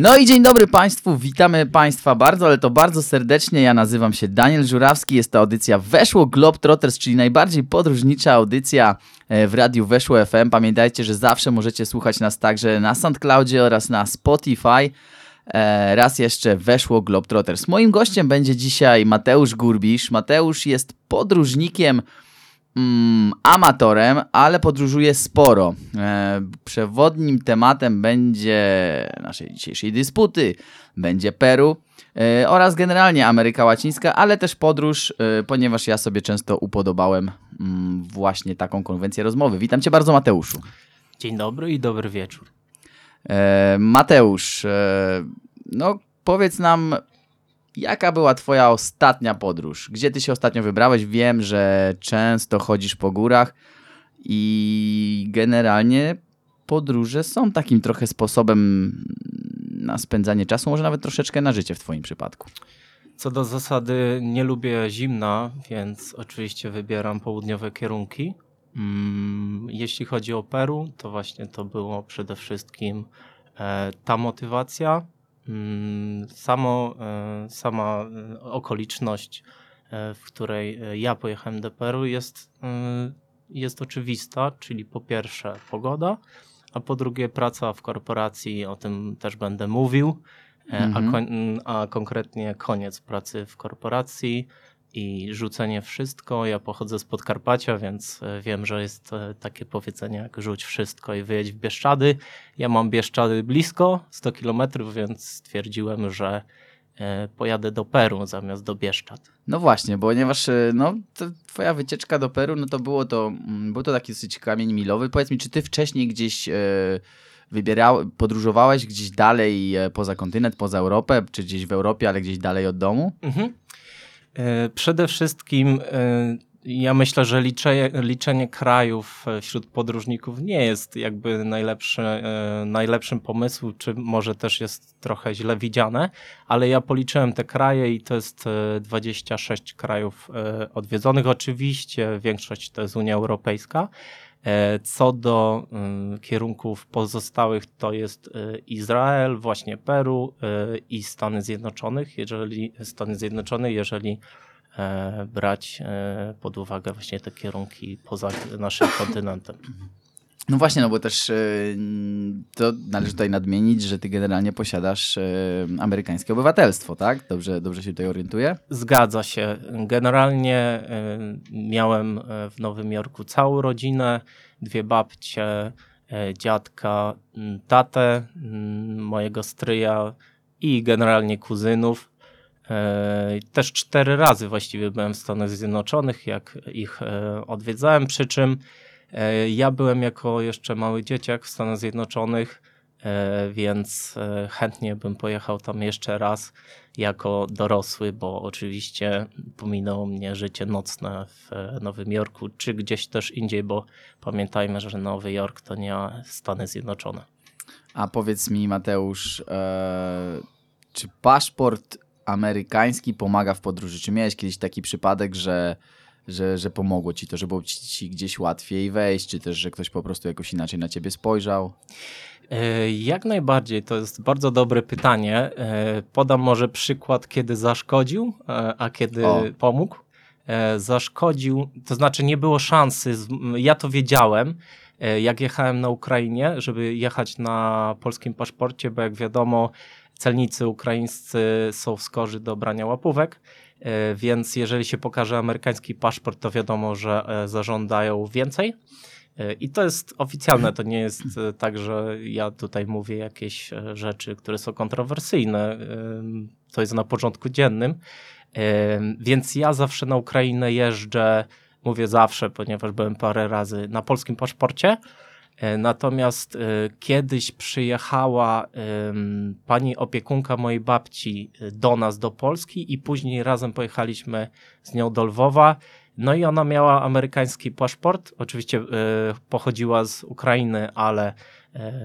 No i dzień dobry Państwu, witamy Państwa bardzo, ale to bardzo serdecznie. Ja nazywam się Daniel Żurawski, jest to audycja Weszło Globetrotters, czyli najbardziej podróżnicza audycja e, w radiu Weszło FM. Pamiętajcie, że zawsze możecie słuchać nas także na SoundCloudzie oraz na Spotify. E, raz jeszcze Weszło Globetrotters. Moim gościem będzie dzisiaj Mateusz Gurbisz. Mateusz jest podróżnikiem mm, amatorem, ale podróżuje sporo. E, przewodnim tematem będzie naszej dzisiejszej dysputy, będzie Peru e, oraz generalnie Ameryka Łacińska, ale też podróż, e, ponieważ ja sobie często upodobałem mm, właśnie taką konwencję rozmowy. Witam Cię bardzo, Mateuszu. Dzień dobry i dobry wieczór. E, Mateusz, e, no powiedz nam, Jaka była twoja ostatnia podróż? Gdzie ty się ostatnio wybrałeś? Wiem, że często chodzisz po górach i generalnie podróże są takim trochę sposobem na spędzanie czasu, może nawet troszeczkę na życie w twoim przypadku. Co do zasady nie lubię zimna, więc oczywiście wybieram południowe kierunki. Mm, jeśli chodzi o Peru, to właśnie to było przede wszystkim e, ta motywacja, samo, e, sama e, okoliczność, e, w której ja pojechałem do Peru jest, jest oczywista, czyli po pierwsze pogoda, a po drugie praca w korporacji, o tym też będę mówił, mhm. a, kon a konkretnie koniec pracy w korporacji, i rzucenie wszystko. Ja pochodzę z Podkarpacia, więc e, wiem, że jest e, takie powiedzenie jak rzuć wszystko i wyjedź w Bieszczady. Ja mam Bieszczady blisko, 100 kilometrów, więc stwierdziłem, że e, pojadę do Peru zamiast do Bieszczad. No właśnie, ponieważ no, twoja wycieczka do Peru, no to było to, mm, był to taki dosyć kamień milowy. Powiedz mi, czy ty wcześniej gdzieś wybierał, podróżowałeś gdzieś dalej poza kontynent, poza Europę, czy gdzieś w Europie, ale gdzieś dalej od domu? Mhm. E, przede wszystkim e, ja myślę, że liczenie, liczenie krajów e, wśród podróżników nie jest jakby najlepszy, najlepszym pomysłem, czy może też jest trochę źle widziane, ale ja policzyłem te kraje i to jest 26 krajów odwiedzonych. Oczywiście większość to jest Unia Europejska. Co do kierunków pozostałych, to jest Izrael, właśnie Peru i Stany Zjednoczone, jeżeli Stany Zjednoczone, jeżeli e, brać e, pod uwagę właśnie te kierunki poza naszym kontynentem. No właśnie, no bo też to należy tutaj nadmienić, że ty generalnie posiadasz amerykańskie obywatelstwo, tak? Dobrze, dobrze się tutaj orientuję? Zgadza się. Generalnie miałem e, w Nowym Jorku całą rodzinę, dwie babcie, e, dziadka, tatę, mojego stryja i generalnie kuzynów. E, też cztery razy właściwie byłem w Stanach Zjednoczonych, jak ich odwiedzałem, przy czym E, ja byłem jako jeszcze mały dzieciak w Stanach Zjednoczonych, e, więc e, chętnie bym pojechał tam jeszcze raz jako dorosły, bo oczywiście pominęło mnie życie nocne w Nowym Jorku, czy gdzieś też indziej, bo pamiętajmy, że Nowy Jork to nie Stany Zjednoczone. A powiedz mi, Mateusz, e, czy paszport amerykański pomaga w podróży? Czy miałeś kiedyś taki przypadek, że że, że pomogło ci to, że było ci, gdzieś łatwiej wejść, czy też, że ktoś po prostu jakoś inaczej na ciebie spojrzał? E, jak najbardziej, to jest bardzo dobre pytanie. E, podam może przykład, kiedy zaszkodził, e, a kiedy o. pomógł. Zaszkodził, to znaczy nie było szansy, ja to wiedziałem, jak jechałem na Ukrainie, żeby jechać na polskim paszporcie, bo jak wiadomo, celnicy ukraińscy są skorzy do brania łapówek. E, więc jeżeli się pokaże amerykański paszport, to wiadomo, że e, zażądają więcej. E, I to jest oficjalne, to nie jest tak, że ja tutaj mówię jakieś rzeczy, które są kontrowersyjne. To jest na porządku dziennym. Więc ja zawsze na Ukrainę jeżdżę, mówię zawsze, ponieważ byłem parę razy na polskim paszporcie. E, natomiast e, kiedyś przyjechała pani opiekunka mojej babci e, do nas, do Polski i później razem pojechaliśmy z nią do Lwowa. No i ona miała amerykański paszport. Oczywiście pochodziła z Ukrainy, ale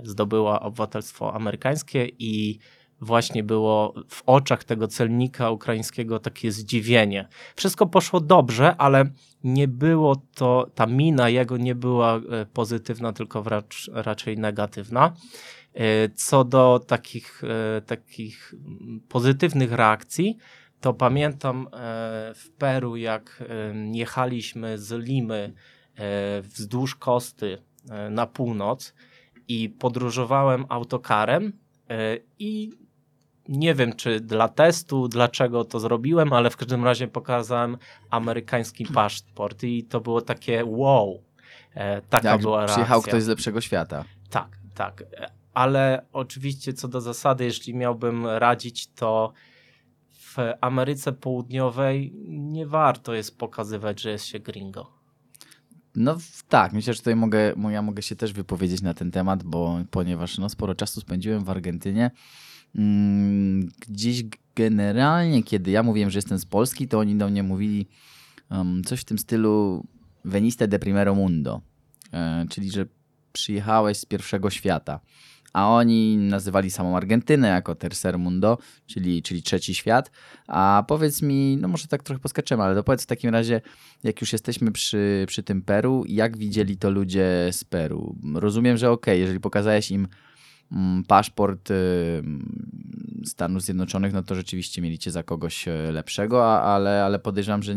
zdobyła obywatelstwo amerykańskie i właśnie było w oczach tego celnika ukraińskiego takie zdziwienie. Wszystko poszło dobrze, ale nie było to, ta mina jego nie była e, pozytywna, tylko wracz, raczej negatywna. Co do takich, takich pozytywnych reakcji, to pamiętam w Peru, jak jechaliśmy z Limy wzdłuż kosty na północ i podróżowałem autokarem i nie wiem, czy dla testu, dlaczego to zrobiłem, ale w każdym razie pokazałem amerykański paszport i to było takie wow. E, taka Jak była reakcja. Przyjechał ktoś z lepszego świata. Tak, tak. Ale oczywiście co do zasady, jeśli miałbym radzić, to w Ameryce Południowej nie warto jest pokazywać, że jest się gringo. No tak, myślę, że tutaj mogę, ja mogę się też wypowiedzieć na ten temat, bo ponieważ no, sporo czasu spędziłem w Argentynie, gdzieś generalnie, kiedy ja mówiłem, że jestem z Polski, to oni do mnie mówili um, coś w tym stylu veniste de primero mundo, e, czyli że przyjechałeś z pierwszego świata. A oni nazywali samą Argentynę jako tercer mundo, czyli, czyli trzeci świat. A powiedz mi, no może tak trochę poskaczemy, ale powiedz w takim razie, jak już jesteśmy przy, przy tym Peru, jak widzieli to ludzie z Peru? Rozumiem, że okej, okay, jeżeli pokazałeś im Mm, paszport y, Stanów Zjednoczonych, no to rzeczywiście mieliście za kogoś e, lepszego, ale, ale podejrzewam, że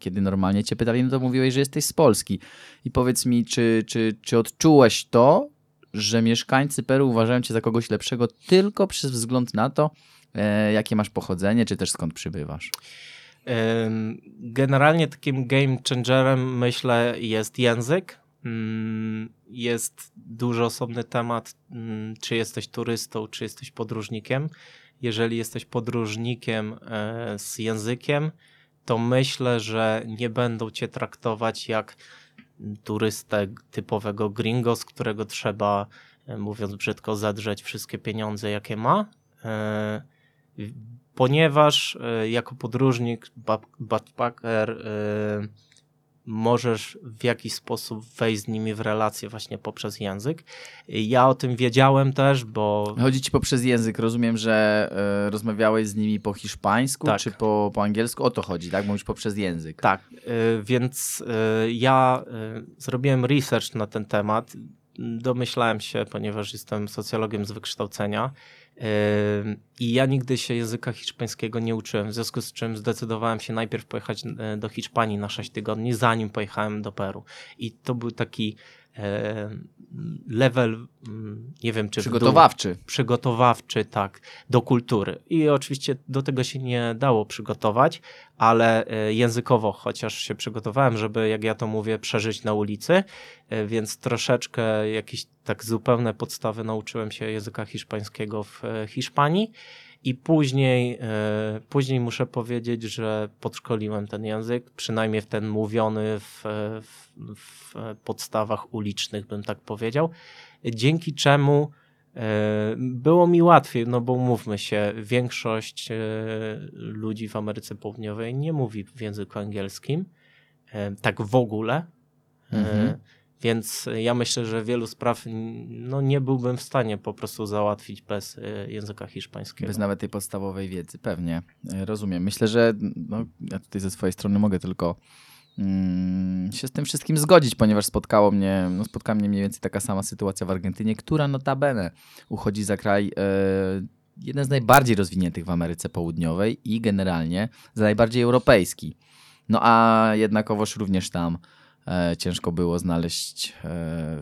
kiedy normalnie cię pytali, no to mówiłeś, że jesteś z Polski. I powiedz mi, czy, czy, czy odczułeś to, że mieszkańcy Peru uważają cię za kogoś lepszego tylko przez wzgląd na to, e, jakie masz pochodzenie, czy też skąd przybywasz? Generalnie takim game changerem myślę jest język, Mm, jest duży osobny temat, mm, czy jesteś turystą, czy jesteś podróżnikiem. Jeżeli jesteś podróżnikiem e, z językiem, to myślę, że nie będą cię traktować jak turystę typowego gringo, z którego trzeba, e, mówiąc brzydko, zadrzeć wszystkie pieniądze, jakie ma. E, ponieważ jako podróżnik, backpacker, możesz w jakiś sposób wejść z nimi w relację właśnie poprzez język. Ja o tym wiedziałem też, bo... Chodzi ci poprzez język. Rozumiem, że y, rozmawiałeś z nimi po hiszpańsku tak. czy po, po angielsku? O to chodzi, tak? Mówisz poprzez język. Tak, y, więc y, ja zrobiłem research na ten temat. Domyślałem się, ponieważ jestem socjologiem z wykształcenia, i ja nigdy się języka hiszpańskiego nie uczyłem, w związku z czym zdecydowałem się najpierw pojechać e, do Hiszpanii na 6 tygodni, zanim pojechałem do Peru. I to był taki level, mm, nie wiem czy. Przygotowawczy. Dół, przygotowawczy, tak, do kultury. I oczywiście do tego się nie dało przygotować, ale e, językowo chociaż się przygotowałem, żeby, jak ja to mówię, przeżyć na ulicy, e, więc troszeczkę jakieś tak zupełne podstawy nauczyłem się języka hiszpańskiego w Hiszpanii. I później, e, później muszę powiedzieć, że podszkoliłem ten język, przynajmniej w ten mówiony w, w, w podstawach ulicznych, bym tak powiedział, dzięki czemu e, było mi łatwiej, no bo mówmy się, większość e, ludzi w Ameryce Południowej nie mówi w języku angielskim, tak w ogóle. Mhm. Więc ja myślę, że wielu spraw no, nie byłbym w stanie po prostu załatwić bez e, języka hiszpańskiego. Bez nawet tej podstawowej wiedzy, pewnie. E, rozumiem. Myślę, że no, ja tutaj ze swojej strony mogę tylko mm, się z tym wszystkim zgodzić, ponieważ spotkało mnie, no, spotkała mnie mniej więcej taka sama sytuacja w Argentynie, która notabene uchodzi za kraj e, jeden z najbardziej rozwiniętych w Ameryce Południowej i generalnie za najbardziej europejski. No a jednakowoż również tam e, ciężko było znaleźć, e,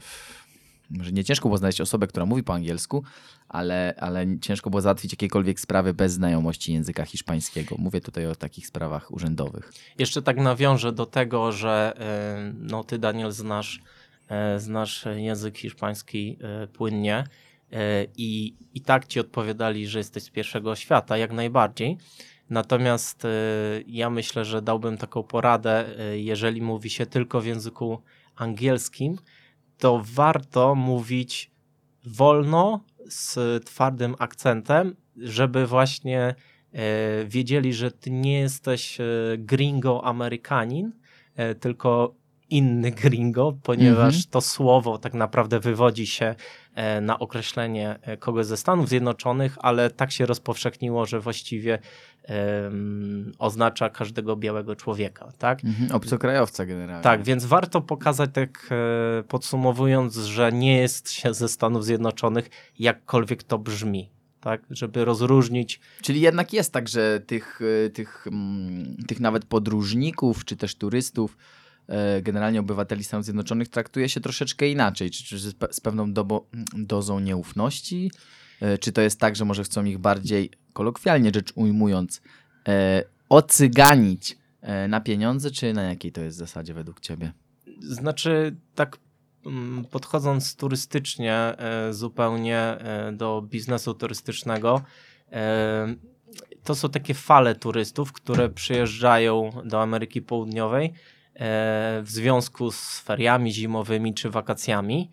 może nie ciężko było znaleźć osobę, która mówi po angielsku, ale, ale ciężko było załatwić jakiekolwiek sprawy bez znajomości języka hiszpańskiego. Mówię tutaj o takich sprawach urzędowych. Jeszcze tak nawiążę do tego, że e, no, ty Daniel znasz, e, znasz język hiszpański e, płynnie i, i tak ci odpowiadali, że jesteś z pierwszego świata, jak najbardziej. Natomiast y, ja myślę, że dałbym taką poradę, y, jeżeli mówi się tylko w języku angielskim, to warto mówić wolno, z twardym akcentem, żeby właśnie y, wiedzieli, że ty nie jesteś gringo Amerykanin, tylko inny gringo, ponieważ mhm. to słowo tak naprawdę wywodzi się na określenie e, kogoś ze Stanów Zjednoczonych, ale tak się rozpowszechniło, że właściwie um, oznacza każdego białego człowieka, tak? Mhm, obcokrajowca generalnie. Tak, więc warto pokazać tak e, podsumowując, że nie jest się ze Stanów Zjednoczonych, jakkolwiek to brzmi tak, żeby rozróżnić. Czyli jednak jest tak, że tych, e, tych, mm, tych nawet podróżników, czy też turystów, e, generalnie obywateli Stanów Zjednoczonych traktuje się troszeczkę inaczej, czy, czy z pewną dobo, dozą nieufności, e, czy to jest tak, że może chcą ich bardziej, kolokwialnie rzecz ujmując, ocyganić na pieniądze, czy na jakiej to jest zasadzie według ciebie? Znaczy, tak Mm, podchodząc turystycznie e, zupełnie e, do biznesu turystycznego, e, to są takie fale turystów, które przyjeżdżają do Ameryki Południowej w związku z feriami zimowymi czy wakacjami.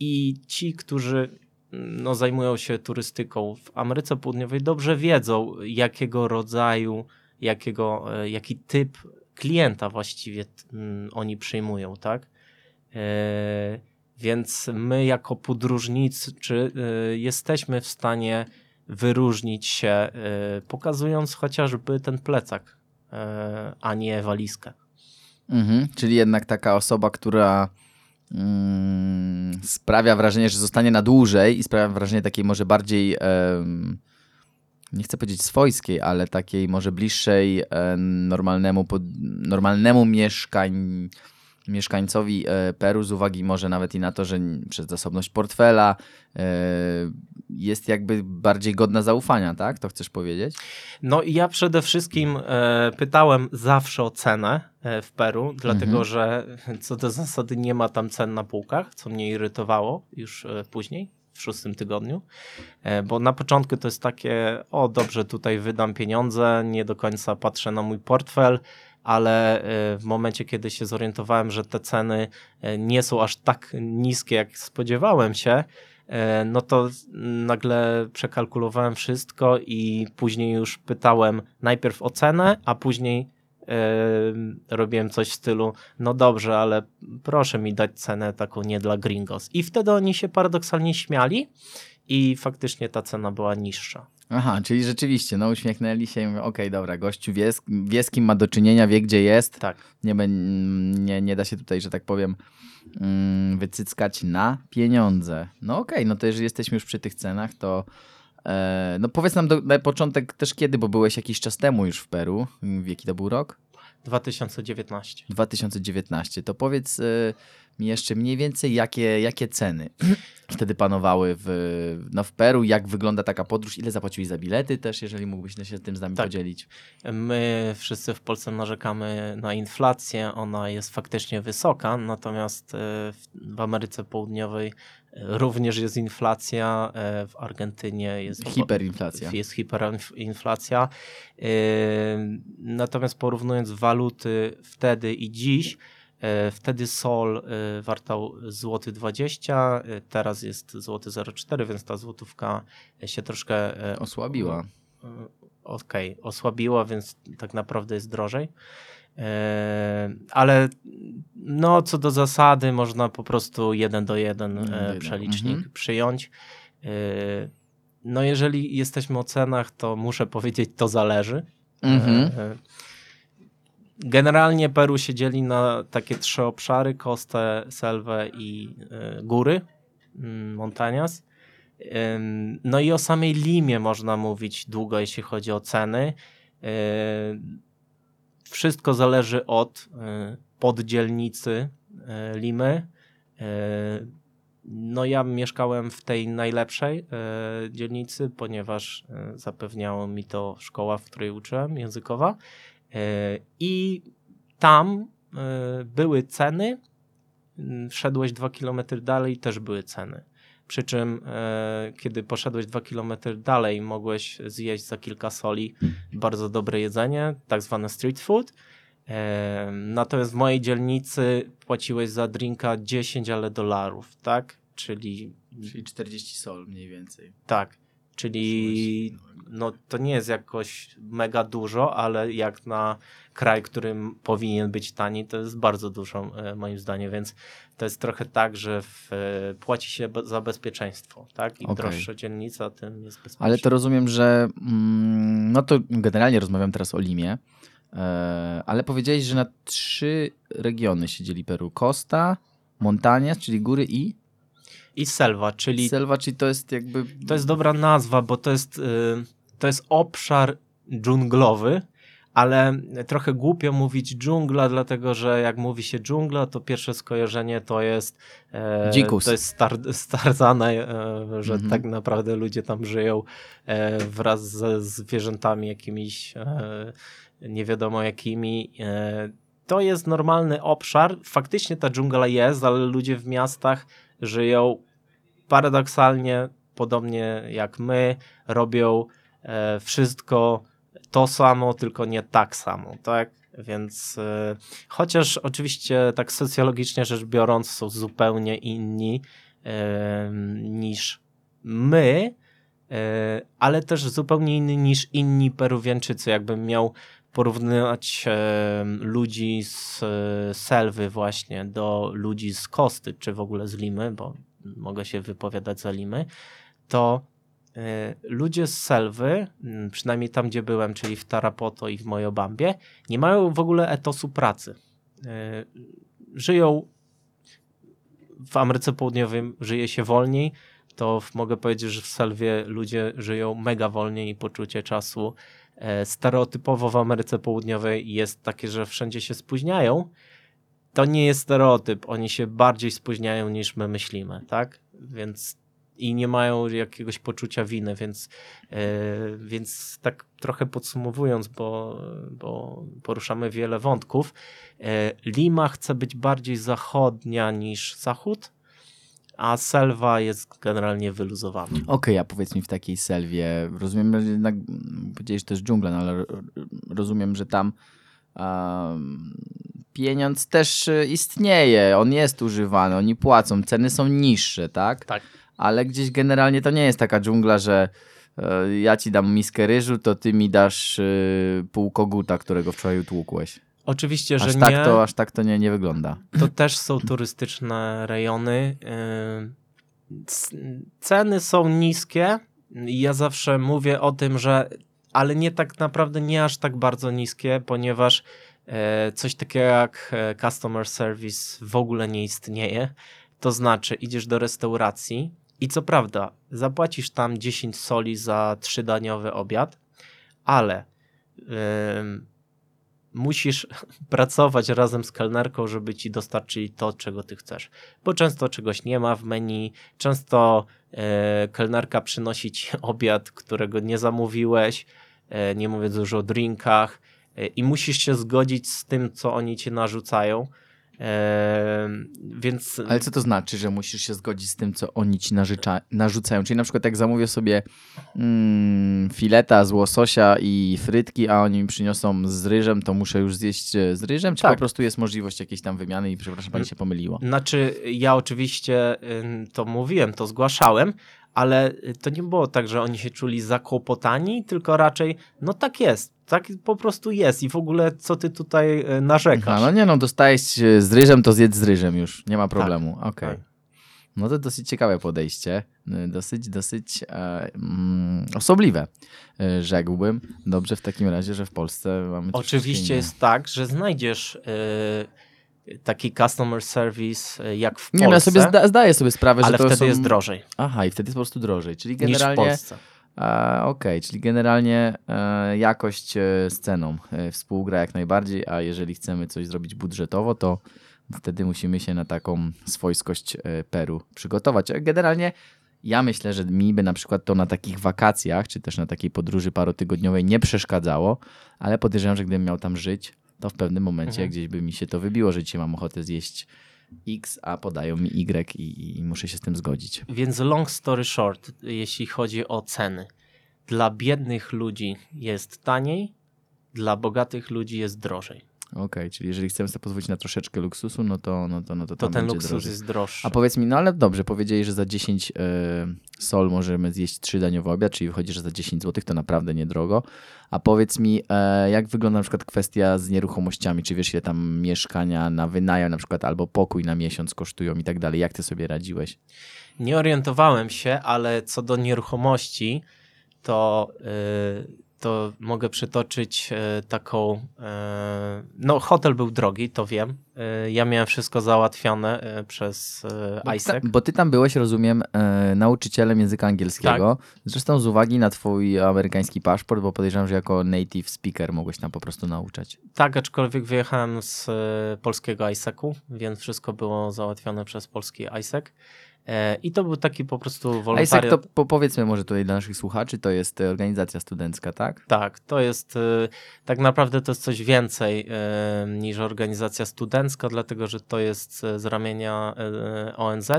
I ci, którzy no, zajmują się turystyką w Ameryce Południowej, dobrze wiedzą, jakiego rodzaju, jakiego, jaki typ klienta właściwie oni przyjmują, tak? E, więc my jako podróżnicy e, jesteśmy w stanie wyróżnić się, e, pokazując chociażby ten plecak, a nie walizkę. Mhm, czyli jednak taka osoba, która mm, sprawia wrażenie, że zostanie na dłużej i sprawia wrażenie takiej może bardziej, nie chcę powiedzieć swojskiej, ale takiej może bliższej normalnemu, normalnemu mieszkań, mieszkańcowi e, Peru z uwagi może nawet i na to, że przez zasobność portfela e, jest jakby bardziej godna zaufania, tak? To chcesz powiedzieć? No i ja przede wszystkim e, pytałem zawsze o cenę w Peru, dlatego mhm. że co do zasady nie ma tam cen na półkach, co mnie irytowało już później w szóstym tygodniu, bo na początku to jest takie, o dobrze, tutaj wydam pieniądze, nie do końca patrzę na mój portfel, ale e, w momencie, kiedy się zorientowałem, że te ceny e, nie są aż tak niskie, jak spodziewałem się, e, no to nagle przekalkulowałem wszystko i później już pytałem najpierw o cenę, a później robiłem coś w stylu, no dobrze, ale proszę mi dać cenę taką nie dla gringos. I wtedy oni się paradoksalnie śmiali i faktycznie ta cena była niższa. Aha, czyli rzeczywiście, no uśmiechnęli się i mówią, okej, okay, dobra, gościu wie, wie z kim ma do czynienia, wie gdzie jest. Tak. Nie, nie, nie da się tutaj, że tak powiem, mm, wycyckać na pieniądze. No okej, okay, no to jeżeli jesteśmy już przy tych cenach, to e, no powiedz nam do, na początek też kiedy, bo byłeś jakiś czas temu już w Peru. W jaki to był rok? 2019. 2019. To powiedz y, mi jeszcze mniej więcej, jakie, jakie ceny wtedy panowały w, no w Peru, jak wygląda taka podróż, ile zapłaciłeś za bilety też, jeżeli mógłbyś się tym z nami tak. podzielić. My wszyscy w Polsce narzekamy na inflację, ona jest faktycznie wysoka, natomiast y, w Ameryce Południowej Również jest inflacja, e, w Argentynie jest hiperinflacja. Jest hiperinflacja. E, natomiast porównując waluty wtedy i dziś, e, Wtedy sol wartał złoty 20, teraz jest złoty 0,4, więc ta złotówka się troszkę osłabiła. Okej, okay, osłabiła, więc tak naprawdę jest drożej. E, ale no, co do zasady, można po prostu jeden do jeden e, przelicznik mhm. przyjąć. E, no, jeżeli jesteśmy o cenach, to muszę powiedzieć, to zależy. Mhm. Generalnie Peru się dzieli na takie trzy obszary: kostę, selwę i góry, mm, montañas. No i o samej Limie można mówić długo, jeśli chodzi o ceny wszystko zależy od e, poddzielnicy e, Limy. E, no ja mieszkałem w tej najlepszej dzielnicy, ponieważ zapewniało mi to szkoła, w której uczyłem, językowa. I tam były ceny. Wszedłeś dwa kilometry dalej, też były ceny. Przy czym, e, kiedy poszedłeś dwa kilometry dalej, mogłeś zjeść za kilka soli bardzo dobre jedzenie, tak zwane street food. E, natomiast w mojej dzielnicy płaciłeś za drinka 10 ale dolarów, tak? Czyli, Czyli 40 sol mniej więcej. Tak. Czyli no, to nie jest jakoś mega dużo, ale jak na kraj, którym powinien być tani, to jest bardzo dużo e, moim zdaniem, więc to jest trochę tak, że w, e, płaci się za bezpieczeństwo, tak? Im okay. droższa dzielnica, tym jest bezpieczniejsza. Ale to rozumiem, że mm, no to generalnie rozmawiam teraz o Limie, e, ale powiedziałeś, że na trzy regiony się dzieli Peru. Costa, Montania, czyli góry i i selwa, czyli. Selwa, czyli to jest jakby. To jest dobra nazwa, bo to jest, y, to jest obszar dżunglowy, ale trochę głupio mówić dżungla, dlatego że jak mówi się dżungla, to pierwsze skojarzenie to jest e, Dzikus. to jest star, Starzana, e, że mhm. tak naprawdę ludzie tam żyją e, wraz ze zwierzętami jakimiś e, nie wiadomo jakimi. E, to jest normalny obszar. Faktycznie ta dżungla jest, ale ludzie w miastach żyją paradoksalnie, podobnie jak my, robią e, wszystko to samo, tylko nie tak samo, tak? Więc e, chociaż oczywiście tak socjologicznie rzecz biorąc są zupełnie inni e, niż my, e, ale też zupełnie inni niż inni Peruwianczycy. Jakbym miał porównywać e, ludzi z e, Selwy właśnie do ludzi z Kosty, czy w ogóle z Limy, bo mogę się wypowiadać za Limy, to e, ludzie z Selwy, przynajmniej tam gdzie byłem, czyli w Tarapoto i w Mojobambie, nie mają w ogóle etosu pracy. Żyją w Ameryce Południowej, żyje się wolniej, to mogę powiedzieć, że w Selwie ludzie żyją mega wolniej i poczucie czasu E, stereotypowo w Ameryce Południowej jest takie, że wszędzie się spóźniają, to nie jest stereotyp. Oni się bardziej spóźniają niż my myślimy, tak? Więc i nie mają jakiegoś poczucia winy, więc, yy, więc tak trochę podsumowując, bo, bo poruszamy wiele wątków, yy, Lima chce być bardziej zachodnia niż zachód, a selwa jest generalnie wyluzowana. Okej, okay, a powiedz mi w takiej selwie, rozumiem, że jednak powiedziałeś, że to jest dżungla, no ale rozumiem, że tam um, pieniądz też e, istnieje, on jest używany, oni płacą, ceny są niższe, tak? Tak. Ale gdzieś generalnie to nie jest taka dżungla, że e, ja ci dam miskę ryżu, to ty mi dasz e, pół koguta, którego wczoraj utłukłeś. Oczywiście, że aż nie. Tak to, aż tak to nie, nie wygląda. To też są turystyczne rejony. Yy, ceny są niskie. Ja zawsze mówię o tym, że ale nie tak naprawdę nie aż tak bardzo niskie, ponieważ e, coś takiego jak e, customer service w ogóle nie istnieje. To znaczy, idziesz do restauracji i co prawda, zapłacisz tam 10 soli za trzydaniowy obiad, ale musisz pracować razem z kelnerką, żeby ci dostarczyli to, czego ty chcesz. Bo często czegoś nie ma w menu, często e, kelnerka przynosi ci obiad, którego nie zamówiłeś, nie mówiąc już o drinkach, e, i musisz się zgodzić z tym, co oni ci narzucają. więc... Ale co to znaczy, że musisz się zgodzić z tym, co oni ci narzucają? Czyli na przykład jak zamówię sobie mm, fileta z łososia i frytki, a oni mi przyniosą z ryżem, to muszę już zjeść e, z ryżem? Czy tak. po prostu jest możliwość jakiejś tam wymiany i przepraszam, pani się pomyliło? Znaczy, ja oczywiście to mówiłem, to zgłaszałem, ale to nie było tak, że oni się czuli zakłopotani, tylko raczej, no tak jest, tak po prostu jest i w ogóle co ty tutaj e, narzekasz? no nie no, dostajesz z ryżem, to zjedz z ryżem już, nie ma tak, problemu, tak, okej. Okay. Tak. No to dosyć ciekawe podejście, dosyć, dosyć e, mm, osobliwe, e, rzekłbym. Dobrze w takim razie, że w Polsce mamy Oczywiście jest tak, że znajdziesz taki customer service e, jak w Polsce. Nie, no ja sobie zda, zdaję sobie sprawę, ale że wtedy są... jest drożej. Aha, i wtedy jest po prostu drożej, czyli generalnie... Niż w Polsce. Czyli generalnie e, jakość e, z ceną e, współgra jak najbardziej, a jeżeli chcemy coś zrobić budżetowo, to wtedy musimy się na taką swojskość Peru przygotować. Generalnie ja myślę, że mi by na przykład to na takich wakacjach, czy też na takiej podróży parotygodniowej nie przeszkadzało, ale podejrzewam, że gdybym miał tam żyć, to w pewnym momencie mhm. gdzieś by mi się to wybiło, że dzisiaj mam ochotę zjeść X, a podają mi Y i, i muszę się z tym zgodzić. Więc long story short, jeśli chodzi o ceny. Dla biednych ludzi jest taniej, dla bogatych ludzi jest drożej. Okej, okay, czyli jeżeli chcemy sobie pozwolić na troszeczkę luksusu, no to, no to, no to, to ten luksus drożej. jest droższy. A powiedz mi, no ale dobrze, powiedzieli, że za 10 y, sol możemy zjeść 3 daniowe obiad, czyli wychodzi, że za 10 zł to naprawdę niedrogo. A powiedz mi, e, jak wygląda na przykład kwestia z nieruchomościami? Czy wiesz, ile tam mieszkania na wynajem na przykład albo pokój na miesiąc kosztują i tak dalej? Jak ty sobie radziłeś? Nie orientowałem się, ale co do nieruchomości, to, yy, to mogę przytoczyć yy, taką. Yy, no, hotel był drogi, to wiem. Y, ja miałem wszystko załatwione przez bo ISEC. Ty, bo ty tam byłeś, rozumiem, e, nauczycielem języka angielskiego. Tak. Zresztą z uwagi na twój amerykański paszport, bo podejrzewam, że jako native speaker mogłeś tam po prostu nauczać. Tak, aczkolwiek wyjechałem z e, polskiego ISEC-u, więc wszystko było załatwione przez polski ISEC. E, I to był taki po prostu wolontariat. ISEC to po, powiedzmy może tutaj dla naszych słuchaczy, to jest organizacja studencka, tak? Tak, to jest tak naprawdę to jest coś więcej niż organizacja studencka, dlatego że to jest z ramienia ONZ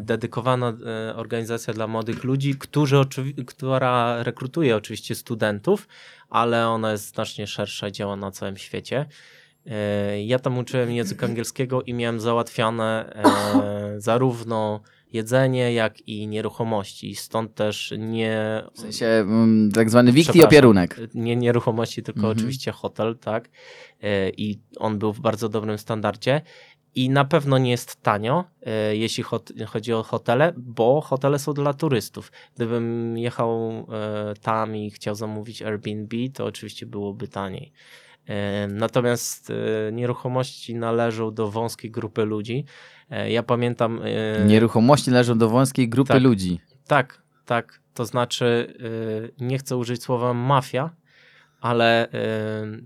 dedykowana organizacja dla młodych ludzi, którzy która rekrutuje oczywiście studentów, ale ona jest znacznie szersza i działa na całym świecie. E, ja tam uczyłem języka angielskiego i miałem załatwiane e, zarówno jedzenie, jak i nieruchomości. Stąd też nie. W sensie mm, tak zwany wikt i opierunek. Nie nieruchomości, tylko mhm. oczywiście hotel, tak. E, I on był w bardzo dobrym standardzie. I na pewno nie jest tanio, jeśli chodzi o hotele, bo hotele są dla turystów. Gdybym jechał tam i chciał zamówić Airbnb, to oczywiście byłoby taniej. Natomiast e, nieruchomości należą do wąskiej grupy ludzi. E, ja pamiętam. E, nieruchomości należą do wąskiej grupy tak, ludzi. Tak, tak. To znaczy, nie chcę użyć słowa mafia, ale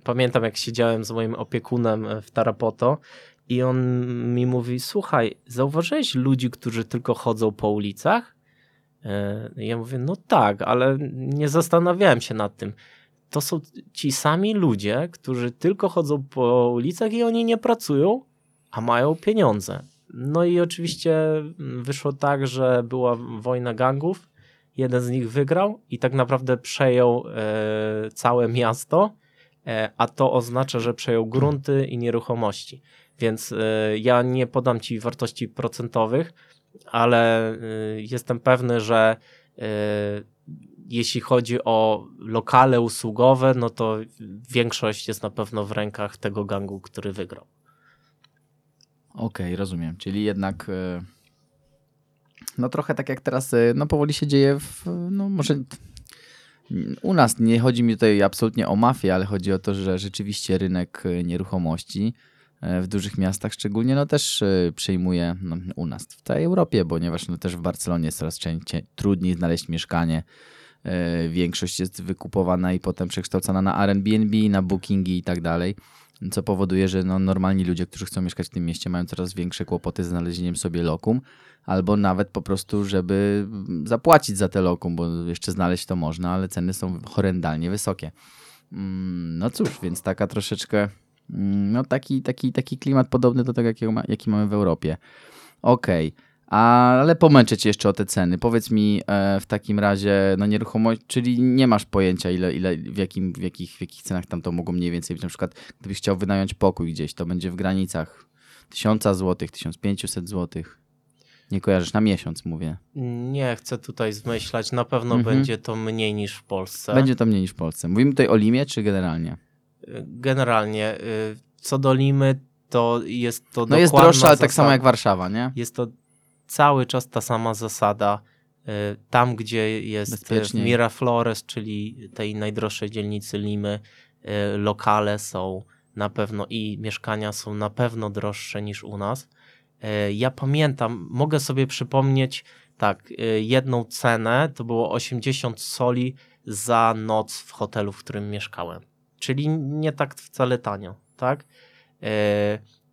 pamiętam, jak siedziałem z moim opiekunem w Tarapoto i on mi mówi: Słuchaj, zauważyłeś ludzi, którzy tylko chodzą po ulicach? Ja mówię: No tak, ale nie zastanawiałem się nad tym to są ci sami ludzie, którzy tylko chodzą po ulicach i oni nie pracują, a mają pieniądze. No i oczywiście wyszło tak, że była wojna gangów. Jeden z nich wygrał i tak naprawdę przejął e, całe miasto, e, a to oznacza, że przejął grunty i nieruchomości. Więc e, ja nie podam ci wartości procentowych, ale e, jestem pewny, że e, jeśli chodzi o lokale usługowe, no to większość jest na pewno w rękach tego gangu, który wygrał. Okej, okay, rozumiem. Czyli jednak e, no trochę tak jak teraz, e, no powoli się dzieje w, no może u nas nie chodzi mi tutaj absolutnie o mafię, ale chodzi o to, że rzeczywiście rynek e, nieruchomości w dużych miastach szczególnie, no też przejmuje no, u nas, w całej Europie, ponieważ no, też w Barcelonie jest coraz trudniej znaleźć mieszkanie większość jest wykupowana i potem przekształcana na Airbnb, na Bookingi i tak dalej, co powoduje, że no, normalni ludzie, którzy chcą mieszkać w tym mieście mają coraz większe kłopoty z znalezieniem sobie lokum, albo nawet po prostu, żeby zapłacić za te lokum, bo jeszcze znaleźć to można, ale ceny są horrendalnie wysokie. Mm, no cóż, więc taka troszeczkę, mm, no taki, taki, taki klimat podobny do tego, jaki, jaki mamy w Europie. Okej. Okay. Ale pomęczę cię jeszcze o te ceny. Powiedz mi e, w takim razie, no nieruchomość, czyli nie masz pojęcia, ile, ile w, jakim, w, jakich, w jakich cenach tam to mogło mniej więcej być. Na przykład, gdybyś chciał wynająć pokój gdzieś, to będzie w granicach 1000 zł, 1500 zł. Nie kojarzysz, na miesiąc mówię. Nie chcę tutaj zmyślać, na pewno mhm. będzie to mniej niż w Polsce. Będzie to mniej niż w Polsce. Mówimy tutaj o Limie, czy generalnie? Generalnie. Y, co do Limy, to jest to No jest droższa, ale tak samo jak Warszawa, nie? Jest to cały czas ta sama zasada. Y, tam, gdzie jest Miraflores, czyli tej najdroższej dzielnicy Limy, y, lokale są na pewno i mieszkania są na pewno droższe niż u nas. Y, ja pamiętam, mogę sobie przypomnieć, tak, jedną cenę to było 80 soli za noc w hotelu, w którym mieszkałem. Czyli nie tak wcale tanio, tak?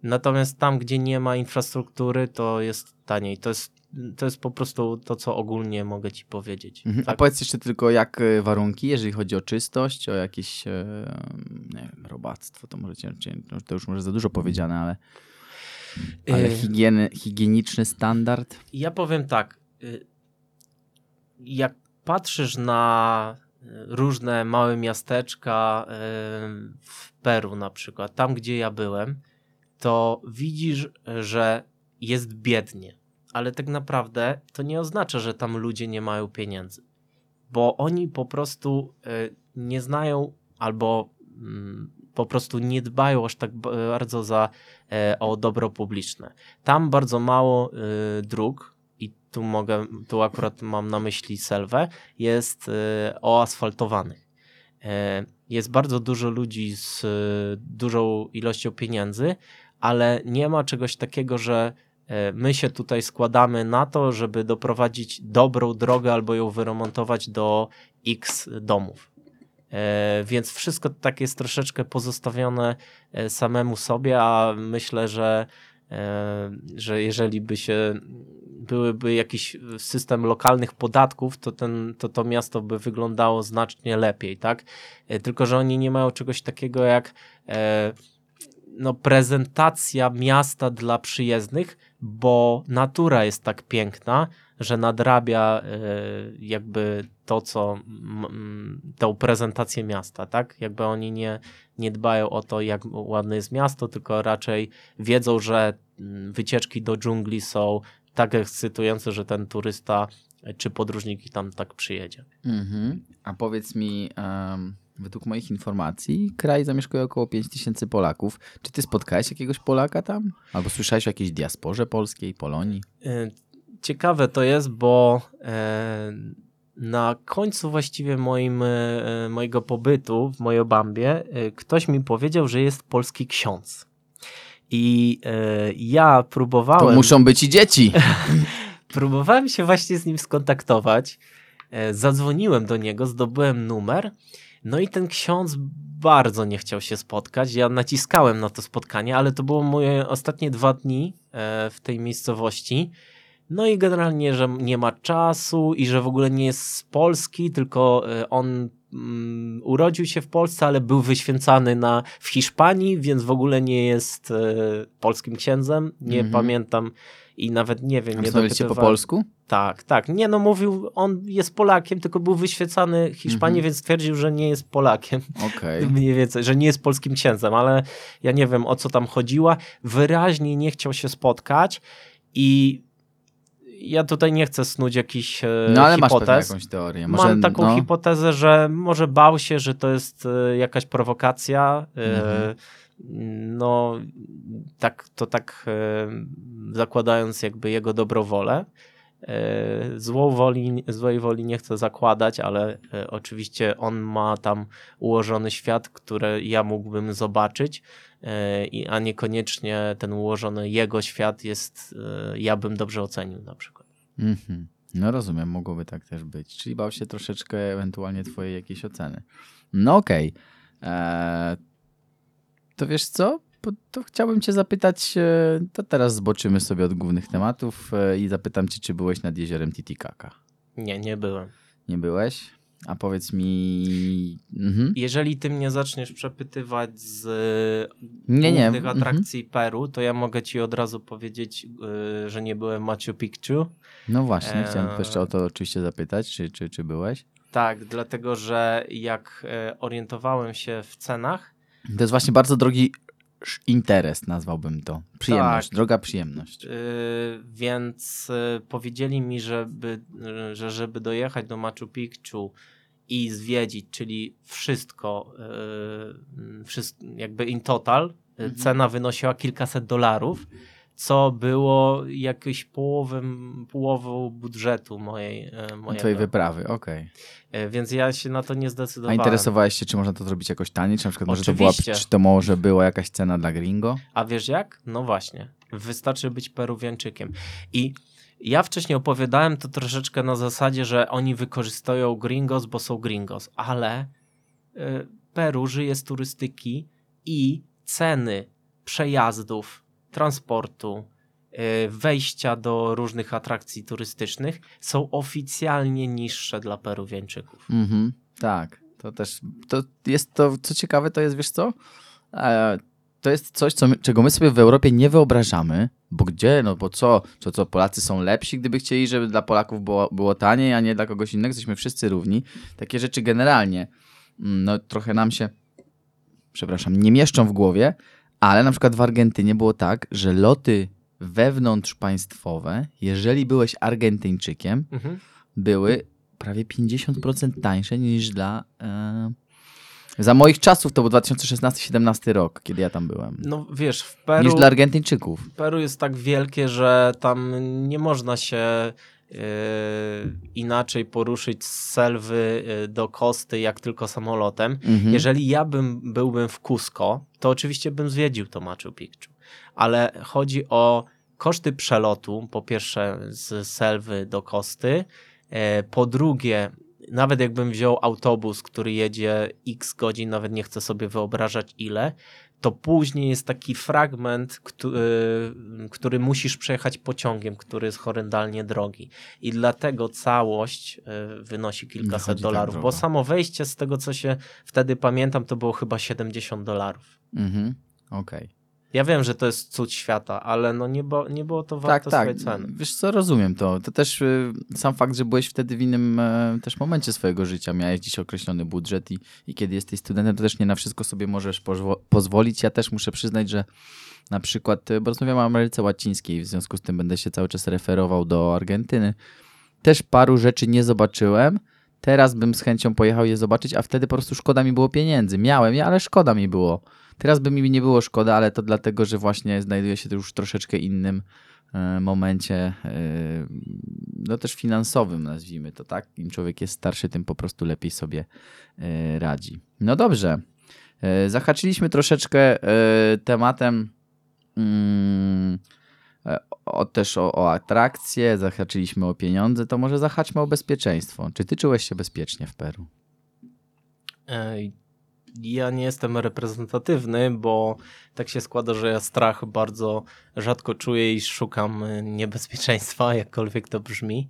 Natomiast tam, gdzie nie ma infrastruktury, to jest taniej. To jest, to jest po prostu to, co ogólnie mogę ci powiedzieć. Mhm. Tak? A powiedz jeszcze tylko, jak e, warunki, jeżeli chodzi o czystość, o jakieś e, nie wiem, robactwo, to może no, to już może za dużo powiedziane, ale, ale higieny, higieniczny standard? Ja powiem tak, jak patrzysz na różne małe miasteczka w Peru na przykład, tam gdzie ja byłem, to widzisz, że jest biednie, ale tak naprawdę to nie oznacza, że tam ludzie nie mają pieniędzy, bo oni po prostu e, nie znają albo mm, po prostu nie dbają aż tak bardzo za, e, o dobro publiczne. Tam bardzo mało e, dróg, i tu mogę, tu akurat mam na myśli Selwę, jest oasfaltowanych. Jest bardzo dużo ludzi z dużą ilością pieniędzy, ale nie ma czegoś takiego, że e, my się tutaj składamy na to, żeby doprowadzić dobrą drogę albo ją wyremontować do X domów. E, więc wszystko tak jest troszeczkę pozostawione e, samemu sobie, a myślę, że, że jeżeli by się byłyby jakiś system lokalnych podatków, to, ten, to to miasto by wyglądało znacznie lepiej, tak? Tylko, że oni nie mają czegoś takiego jak no, prezentacja miasta dla przyjezdnych, bo natura jest tak piękna, że nadrabia e, jakby to, co tą prezentację miasta, tak? Jakby oni nie, nie dbają o to, jak ładne jest miasto, tylko raczej wiedzą, że wycieczki do dżungli są tak ekscytujące, że ten turysta czy podróżnik tam tak przyjedzie. Mhm. A powiedz mi, um, Według moich informacji kraj zamieszkuje około 5 tysięcy Polaków. Czy ty spotkałeś jakiegoś Polaka tam? Albo słyszałeś o jakiejś diasporze polskiej, Polonii? E, ciekawe to jest, bo e, na końcu właściwie moim, e, mojego pobytu w Mojobambie ktoś mi powiedział, że jest polski ksiądz. I ja próbowałem... To muszą być i dzieci. próbowałem się właśnie z nim skontaktować. Zadzwoniłem do niego, zdobyłem numer no i ten ksiądz bardzo nie chciał się spotkać. Ja naciskałem na to spotkanie, ale to było moje ostatnie dwa dni e, w tej miejscowości. No i generalnie, że nie ma czasu i że w ogóle nie jest z Polski, tylko e, on mm, urodził się w Polsce, ale był wyświęcany na, w Hiszpanii, więc w ogóle nie jest e, polskim księdzem. Nie mm -hmm. pamiętam i nawet nie wiem. nie dopytywałem. po polsku? Tak, tak. Nie, no mówił, on jest Polakiem, tylko był wyświecany Hiszpanii, mhm. więc twierdził, że nie jest Polakiem. Okej. Okay. Mniej więcej, że nie jest polskim księdzem, ale ja nie wiem o co tam chodziła. Wyraźnie nie chciał się spotkać i ja tutaj nie chcę snuć jakiś No ale hipotez. masz jakąś teorię. Może, Mam taką no... hipotezę, że może bał się, że to jest e, jakaś prowokacja. E, mhm. No, tak, to tak e, zakładając jakby jego dobrowolę. E, złą woli, złej woli nie chcę zakładać, ale e, oczywiście on ma tam ułożony świat, który ja mógłbym zobaczyć, a niekoniecznie ten ułożony jego świat jest, ja bym dobrze ocenił na przykład. Mm -hmm. No rozumiem, mogłoby tak też być. Czyli bał się troszeczkę ewentualnie twojej jakiejś oceny. No okej. Okay. To wiesz co? to chciałbym cię zapytać, e, to teraz zboczymy sobie od głównych tematów e, i zapytam cię, czy byłeś nad jeziorem Titicaca? Nie, nie byłem. Nie byłeś? A powiedz mi... Mhm. Jeżeli ty mnie zaczniesz przepytywać z nie, nie. głównych mhm. atrakcji mhm. Peru, to ja mogę ci od razu powiedzieć, e, że nie byłem w Machu Picchu. No właśnie, e... chciałem jeszcze o to oczywiście zapytać, czy, czy, czy byłeś? Tak, dlatego że jak orientowałem się w cenach, to jest właśnie bardzo drogi interes, nazwałbym to. Przyjemność, tak. droga przyjemność. Yy, więc yy, powiedzieli mi, żeby, yy, że żeby dojechać do Machu Picchu i zwiedzić, czyli wszystko, yy, wszystko jakby in total, yy, mhm. cena wynosiła kilkaset dolarów co było jakieś połowem, połową budżetu mojej. E, mojego. Twojej wyprawy, okej. Okay. E, więc ja się na to nie zdecydowałem. A interesowałeś się, czy można to zrobić jakoś taniej? Czy na przykład może to była, czy to może była jakaś cena dla gringo? A wiesz jak? No właśnie. Wystarczy być peruwianczykiem. I ja wcześniej opowiadałem to troszeczkę na zasadzie, że oni wykorzystują gringos, bo są gringos, ale y, Peru żyje z turystyki i ceny przejazdów, transportu, y, wejścia do różnych atrakcji turystycznych są oficjalnie niższe dla Peruwiańczyków. Mhm, tak, to też, to jest to, co ciekawe, to jest, wiesz co, e, to jest coś, co my, czego my sobie w Europie nie wyobrażamy, bo gdzie, no bo co, to co, Polacy są lepsi, gdyby chcieli, żeby dla Polaków było, było taniej, a nie dla kogoś innego, jesteśmy wszyscy równi. Takie rzeczy generalnie, mm, no trochę nam się, przepraszam, nie mieszczą w głowie, ale na przykład w Argentynie było tak, że loty wewnątrzpaństwowe, jeżeli byłeś Argentyńczykiem, Mhm. były prawie 50% tańsze niż dla... E, za moich czasów to był 2016-17 rok, kiedy ja tam byłem. No wiesz, w Peru, Niż dla Argentyńczyków. Peru jest tak wielkie, że tam nie można się inaczej poruszyć z Selwy yy, do Kosty, jak tylko samolotem. Mhm. Jeżeli ja bym byłbym w Cusco, to oczywiście bym zwiedził to Machu Picchu. Ale chodzi o koszty przelotu, po pierwsze z Selwy do Kosty, e, po drugie, nawet jakbym wziął autobus, który jedzie x godzin, nawet nie chcę sobie wyobrażać ile, to później jest taki fragment, który, który musisz przejechać pociągiem, który jest horrendalnie drogi. I dlatego całość e, wynosi kilkaset tak dolarów, bo drogo. samo wejście z tego, co się wtedy pamiętam, to było chyba 70 dolarów. Mhm. Okej. Ja wiem, że to jest cud świata, ale no nie, bo, nie było to Tak, warte tak. swojej ceny. Wiesz co, rozumiem to. To też y, sam fakt, że byłeś wtedy w innym e, też momencie swojego życia. Miałeś dziś określony budżet i, i kiedy jesteś studentem, to też nie na wszystko sobie możesz pozwo- pozwolić. Ja też muszę przyznać, że na przykład, y, bo rozmawiam o Ameryce Łacińskiej, w związku z tym będę się cały czas referował do Argentyny. Też paru rzeczy nie zobaczyłem. Teraz bym z chęcią pojechał je zobaczyć, a wtedy po prostu szkoda mi było pieniędzy. Miałem je, ale szkoda mi było. Teraz by mi nie było szkoda, ale to dlatego, że właśnie znajduję się już w troszeczkę innym e, momencie, e, no też finansowym, nazwijmy to tak. Im człowiek jest starszy, tym po prostu lepiej sobie e, radzi. No dobrze. Zahaczyliśmy troszeczkę tematem mm, o, też o, o atrakcje, zahaczyliśmy o pieniądze, to może zahaczmy o bezpieczeństwo. Czy ty czułeś się bezpiecznie w Peru? Ja nie jestem reprezentatywny, bo tak się składa, że ja strach bardzo rzadko czuję i szukam y, niebezpieczeństwa, jakkolwiek to brzmi.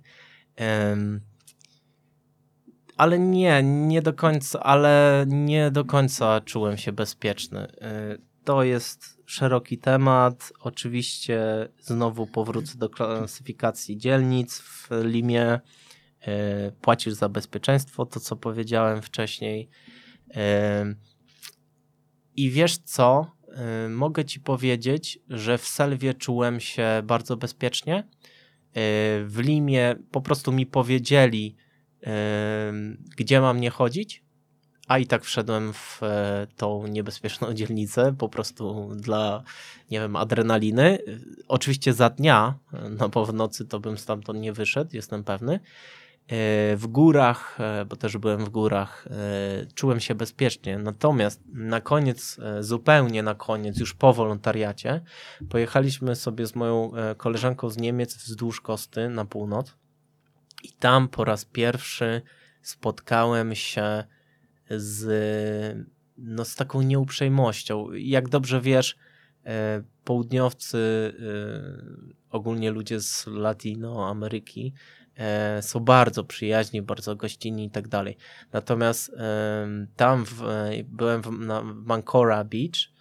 Ale nie, nie do końca, ale nie do końca czułem się bezpieczny. Y, To jest szeroki temat. Oczywiście znowu powrócę do klasyfikacji dzielnic w Limie. Y, Płacisz za bezpieczeństwo, to co powiedziałem wcześniej. I wiesz co? Mogę ci powiedzieć, że w Selwie czułem się bardzo bezpiecznie. W Limie po prostu mi powiedzieli, gdzie mam nie chodzić, a i tak wszedłem w e, tą niebezpieczną dzielnicę po prostu dla, nie wiem, adrenaliny. Oczywiście za dnia, no bo w nocy to bym stamtąd nie wyszedł, jestem pewny. E, w górach, e, bo też byłem w górach, e, czułem się bezpiecznie. Natomiast na koniec, zupełnie na koniec, już po wolontariacie, pojechaliśmy sobie z moją koleżanką z Niemiec wzdłuż kosty na północ. I tam po raz pierwszy spotkałem się z, no, z taką nieuprzejmością. Jak dobrze wiesz, południowcy, ogólnie ludzie z Latinoameryki, e, są bardzo przyjaźni, bardzo gościnni i tak dalej. Natomiast tam w, e, byłem w, na Mancora Beach,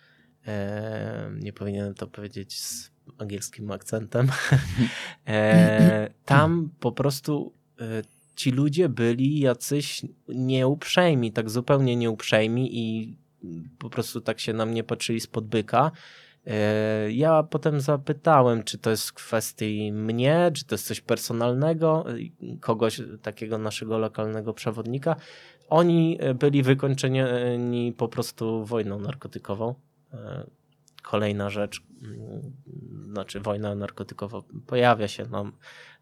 e, nie powinienem to powiedzieć z angielskim akcentem, e, tam po prostu e, ci ludzie byli jacyś nieuprzejmi, tak zupełnie nieuprzejmi i po prostu tak się na mnie patrzyli spod byka. E, Ja potem zapytałem, czy to jest w kwestii mnie, czy to jest coś personalnego, e, kogoś takiego naszego lokalnego przewodnika. Oni byli wykończeni po prostu wojną narkotykową. E, Kolejna rzecz, znaczy wojna narkotykowa pojawia się nam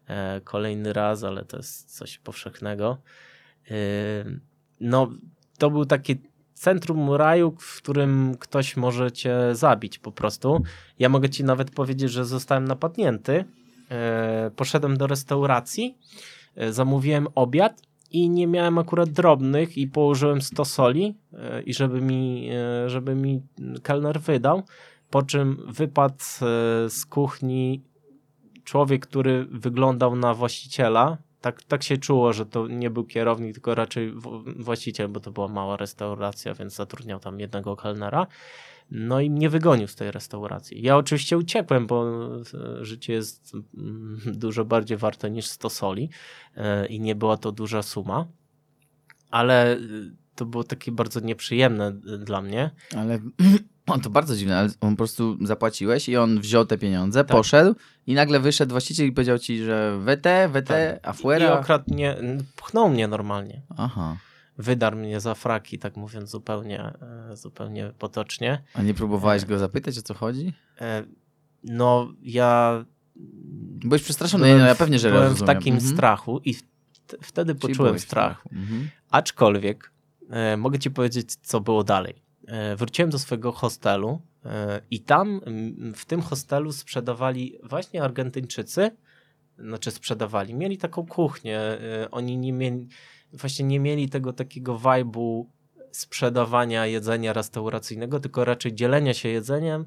e, kolejny raz, ale to jest coś powszechnego. No, to był taki centrum raju, w którym ktoś może cię zabić po prostu. Ja mogę ci nawet powiedzieć, że zostałem napadnięty. E, Poszedłem do restauracji, e, zamówiłem obiad i nie miałem akurat drobnych i położyłem 100 soli e, i żeby mi, żeby mi kelner wydał, po czym wypadł z kuchni człowiek, który wyglądał na właściciela. Tak, tak się czuło, że to nie był kierownik, tylko raczej właściciel, bo to była mała restauracja, więc zatrudniał tam jednego kelnera. No i mnie wygonił z tej restauracji. Ja oczywiście uciekłem, bo e, życie jest mm, dużo bardziej warte niż 100 soli e, i nie była to duża suma, ale to było takie bardzo nieprzyjemne dla mnie. Ale on to bardzo dziwne, ale on po prostu zapłaciłeś i on wziął te pieniądze, tak. poszedł i nagle wyszedł właściciel i powiedział ci, że WT, WT, tak. afuera. I okradnie, pchnął mnie normalnie. Aha. Wydarł mnie za fraki, tak mówiąc zupełnie, e, zupełnie potocznie. A nie próbowałeś e... go zapytać, o co chodzi? E... No, ja... Byłeś przestraszony, byłem, no, ja pewnie, że Byłem rozumiem. w takim mhm. strachu i wtedy Czyli poczułem strach. Mhm. Aczkolwiek e, mogę ci powiedzieć, co było dalej. E, wróciłem do swojego hostelu e, i tam w tym hostelu sprzedawali właśnie Argentyńczycy, znaczy sprzedawali, mieli taką kuchnię, e, oni nie mieli, właśnie nie mieli tego takiego vibe'u sprzedawania jedzenia restauracyjnego, tylko raczej dzielenia się jedzeniem,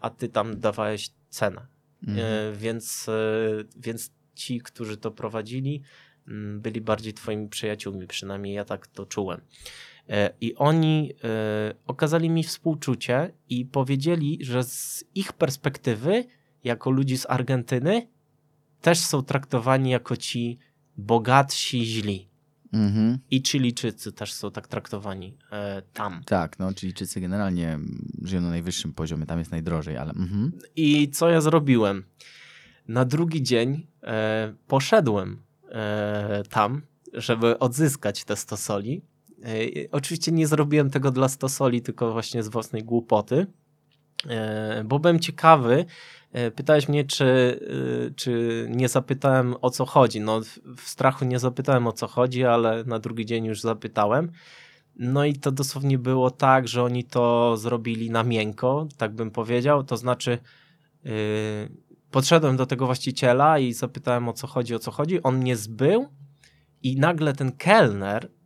a ty tam dawałeś cenę. Mhm. Więc, więc ci, którzy to prowadzili, byli bardziej twoimi przyjaciółmi, przynajmniej ja tak to czułem. E, I oni e, okazali mi współczucie i powiedzieli, że z ich perspektywy, jako ludzi z Argentyny, też są traktowani jako ci bogatsi, źli. Mhm. I Chilijczycy też są tak traktowani e, tam. Tak, no Chilijczycy generalnie żyją na najwyższym poziomie, tam jest najdrożej, ale... Mhm. I co ja zrobiłem? Na drugi dzień e, poszedłem e, tam, żeby odzyskać te stosoli oczywiście nie zrobiłem tego dla stosoli, tylko właśnie z własnej głupoty, e, bo byłem ciekawy. E, pytałeś mnie, czy, czy nie zapytałem o co chodzi. No, w strachu nie zapytałem o co chodzi, ale na drugi dzień już zapytałem. No i to dosłownie było tak, że oni to zrobili na miękko, tak bym powiedział. To znaczy, yy, podszedłem do tego właściciela i zapytałem o co chodzi, o co chodzi. On mnie zbył i nagle ten kelner E,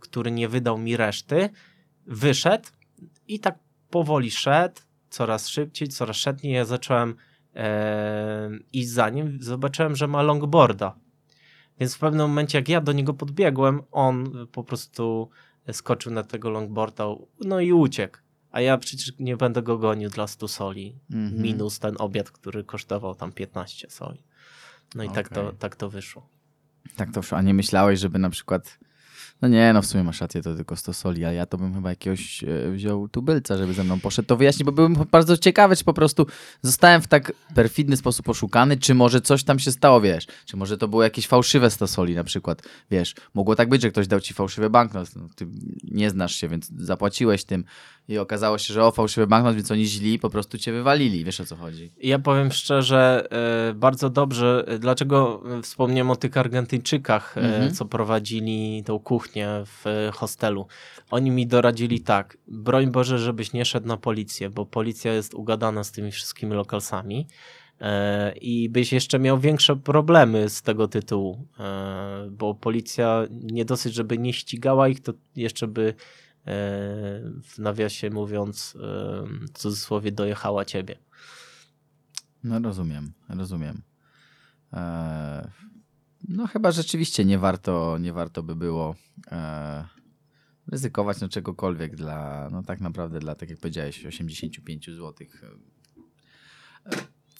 który nie wydał mi reszty, wyszedł i tak powoli szedł, coraz szybciej, coraz szybciej. Ja zacząłem e, iść za nim, zobaczyłem, że ma longboarda. Więc w pewnym momencie, jak ja do niego podbiegłem, on po prostu skoczył na tego longboarda, no i uciekł. A ja przecież nie będę go gonił dla 100 soli, mm -hmm. minus ten obiad, który kosztował tam 15 soli. No i okay. tak, to, tak to wyszło. Tak to wyszło. A nie myślałeś, żeby na przykład no nie, no w sumie masz rację, to tylko 100 soli, a ja to bym chyba jakiegoś e, wziął tubylca, żeby ze mną poszedł. To wyjaśnić, bo byłem bardzo ciekawy, czy po prostu zostałem w tak perfidny sposób oszukany, czy może coś tam się stało, wiesz, czy może to było jakieś fałszywe 100 soli na przykład, wiesz, mogło tak być, że ktoś dał ci fałszywy banknot, no, ty nie znasz się, więc zapłaciłeś tym i okazało się, że o, fałszywy banknot, więc oni źli po prostu cię wywalili, wiesz o co chodzi. Ja powiem szczerze, e, bardzo dobrze, dlaczego wspomniałem o tych Argentyńczykach, e, mhm. co prowadzili tą kuchnię, w hostelu. Oni mi doradzili tak, broń Boże, żebyś nie szedł na policję, bo policja jest ugadana z tymi wszystkimi lokalsami e, i byś jeszcze miał większe problemy z tego tytułu, e, bo policja nie dosyć, żeby nie ścigała ich, to jeszcze by e, w nawiasie mówiąc w cudzysłowie dojechała ciebie. No rozumiem, rozumiem. No chyba rzeczywiście nie warto, nie warto by było e, ryzykować no czegokolwiek dla, no tak naprawdę dla, tak jak powiedziałeś, 85 zł.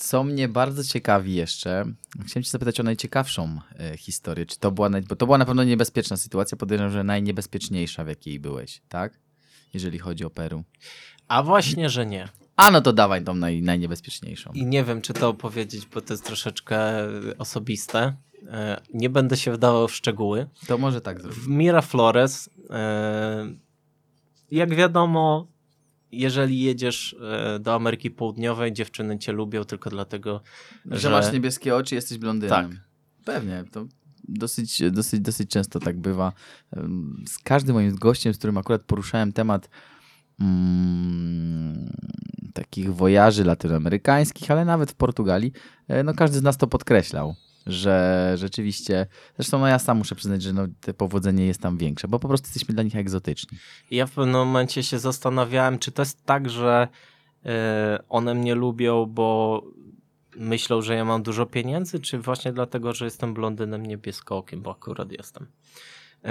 Co mnie bardzo ciekawi jeszcze, chciałem cię zapytać o najciekawszą e, historię. Czy to była, naj... bo to była na pewno niebezpieczna sytuacja, podejrzewam, że najniebezpieczniejsza w jakiej byłeś, tak? Jeżeli chodzi o Peru. A właśnie, że nie. A no to dawaj tą naj, najniebezpieczniejszą. I nie wiem, czy to opowiedzieć, bo to jest troszeczkę osobiste. E, nie będę się wdawał w szczegóły. To może tak zrobić. W Miraflores, e, jak wiadomo, jeżeli jedziesz e, do Ameryki Południowej, dziewczyny cię lubią tylko dlatego, że... że masz niebieskie oczy, jesteś blondynem. Tak. Pewnie, to dosyć, dosyć, dosyć często tak bywa. Z każdym moim gościem, z którym akurat poruszałem temat mm, takich wojaży latynoamerykańskich, ale nawet w Portugalii, no każdy z nas to podkreślał że rzeczywiście, zresztą no ja sam muszę przyznać, że no, te powodzenie jest tam większe, bo po prostu jesteśmy dla nich egzotyczni. Ja w pewnym momencie się zastanawiałem, czy to jest tak, że yy, one mnie lubią, bo myślą, że ja mam dużo pieniędzy, czy właśnie dlatego, że jestem blondynem niebieskookiem, bo akurat jestem. Yy,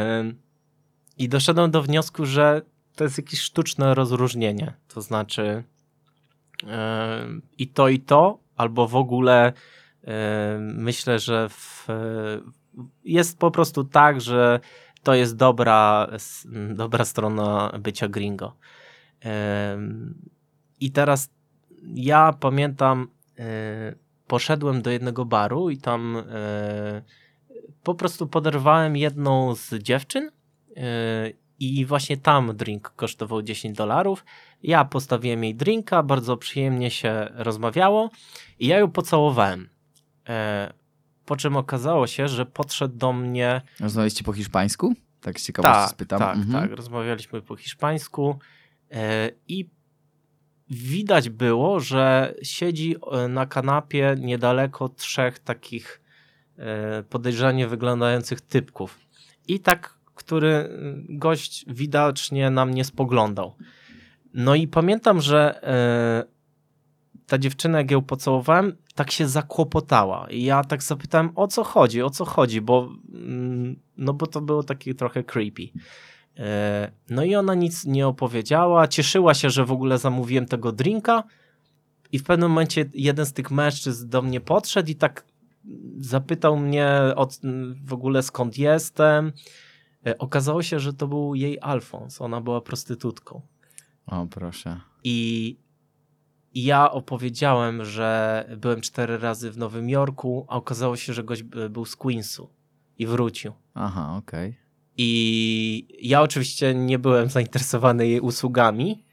I doszedłem do wniosku, że to jest jakieś sztuczne rozróżnienie. To znaczy yy, i to, i to, albo w ogóle myślę, że w, jest po prostu tak, że to jest dobra, dobra strona bycia gringo. I teraz ja pamiętam, yy, poszedłem do jednego baru i tam yy, po prostu poderwałem jedną z dziewczyn i właśnie tam drink kosztował 10 dolarów. Ja postawiłem jej drinka, bardzo przyjemnie się rozmawiało i ja ją pocałowałem. Po czym okazało się, że podszedł do mnie. Rozmawialiście po hiszpańsku? Tak z ciekawości tak, spytam. Tak, mhm. tak. Rozmawialiśmy po hiszpańsku e, i widać było, że siedzi e, na kanapie niedaleko trzech takich e, podejrzanie wyglądających typków. I tak, który gość widocznie na mnie spoglądał. No i pamiętam, że ta dziewczyna, jak ją pocałowałem, tak się zakłopotała. I ja tak zapytałem, o co chodzi, o co chodzi, bo, mm, no bo to było takie trochę creepy. E, no i ona nic nie opowiedziała, cieszyła się, że w ogóle zamówiłem tego drinka i w pewnym momencie jeden z tych mężczyzn do mnie podszedł i tak zapytał mnie od, w ogóle skąd jestem. E, okazało się, że to był jej Alfons, ona była prostytutką. O, proszę. I i ja opowiedziałem, że byłem cztery razy w Nowym Jorku, a okazało się, że gość był z Queensu i wrócił. Aha, okej. Okay. I ja oczywiście nie byłem zainteresowany jej usługami.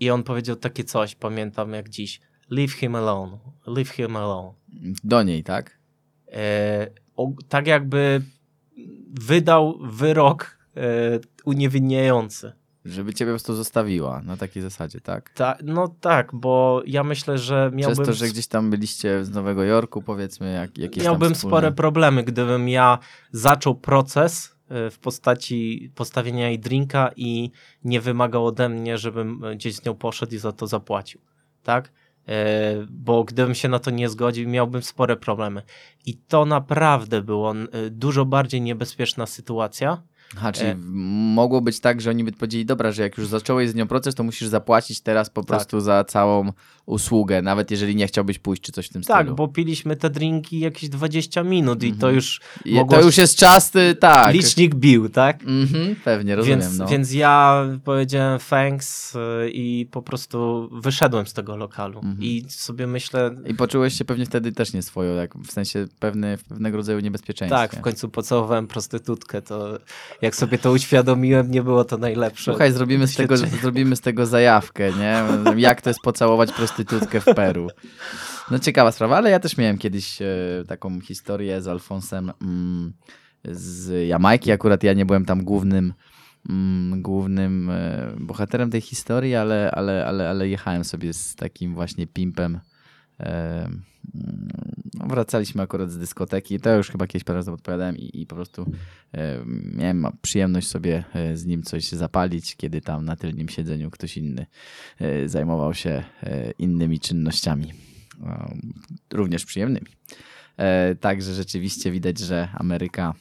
I on powiedział takie coś, pamiętam jak dziś. Leave him alone. Leave him alone. Do niej, tak? E, o, tak jakby wydał wyrok e, uniewinniający. Żeby ciebie po prostu zostawiła na takiej zasadzie, tak? Ta, no tak, bo ja myślę, że miałbym... Przez to, że gdzieś tam byliście z Nowego Jorku, powiedzmy, jak, jakieś Miałbym spore problemy, gdybym ja zaczął proces e, w postaci postawienia jej drinka i nie wymagał ode mnie, żebym gdzieś z nią poszedł i za to zapłacił, tak? E, bo gdybym się na to nie zgodził, miałbym spore problemy. I to naprawdę było e, dużo bardziej niebezpieczna sytuacja, Aha, czyli e... mogło być tak, że oni by powiedzieli, dobra, że jak już zacząłeś z nią proces, to musisz zapłacić teraz po tak. prostu za całą usługę, nawet jeżeli nie chciałbyś pójść czy coś w tym tak, stylu. Tak, bo piliśmy te drinki jakieś 20 minut i to mhm. już mogło... To już jest czas, tak. Licznik bił, tak? Mhm, pewnie, rozumiem. Więc, no. więc ja powiedziałem thanks y, i po prostu wyszedłem z tego lokalu mhm. i sobie myślę... I poczułeś się pewnie wtedy też nie swoją, jak w sensie pewne, pewnego rodzaju niebezpieczeństwa. Tak, w końcu pocałowałem prostytutkę, to jak sobie to uświadomiłem, nie było to najlepsze. Słuchaj, zrobimy z tego, zrobimy z tego zajawkę, nie? Jak to jest pocałować prostytutkę w Peru. No ciekawa sprawa, ale ja też miałem kiedyś e, taką historię z Alfonsem mm, z Jamajki. Akurat ja nie byłem tam głównym mm, głównym e, bohaterem tej historii, ale, ale, ale, ale jechałem sobie z takim właśnie pimpem e, no, wracaliśmy akurat z dyskoteki, to już chyba kiedyś parę razy odpowiadałem i, i po prostu e, miałem przyjemność sobie e, z nim coś zapalić, kiedy tam na tylnym siedzeniu ktoś inny e, zajmował się e, innymi czynnościami, również przyjemnymi. E, także rzeczywiście widać, że Ameryka,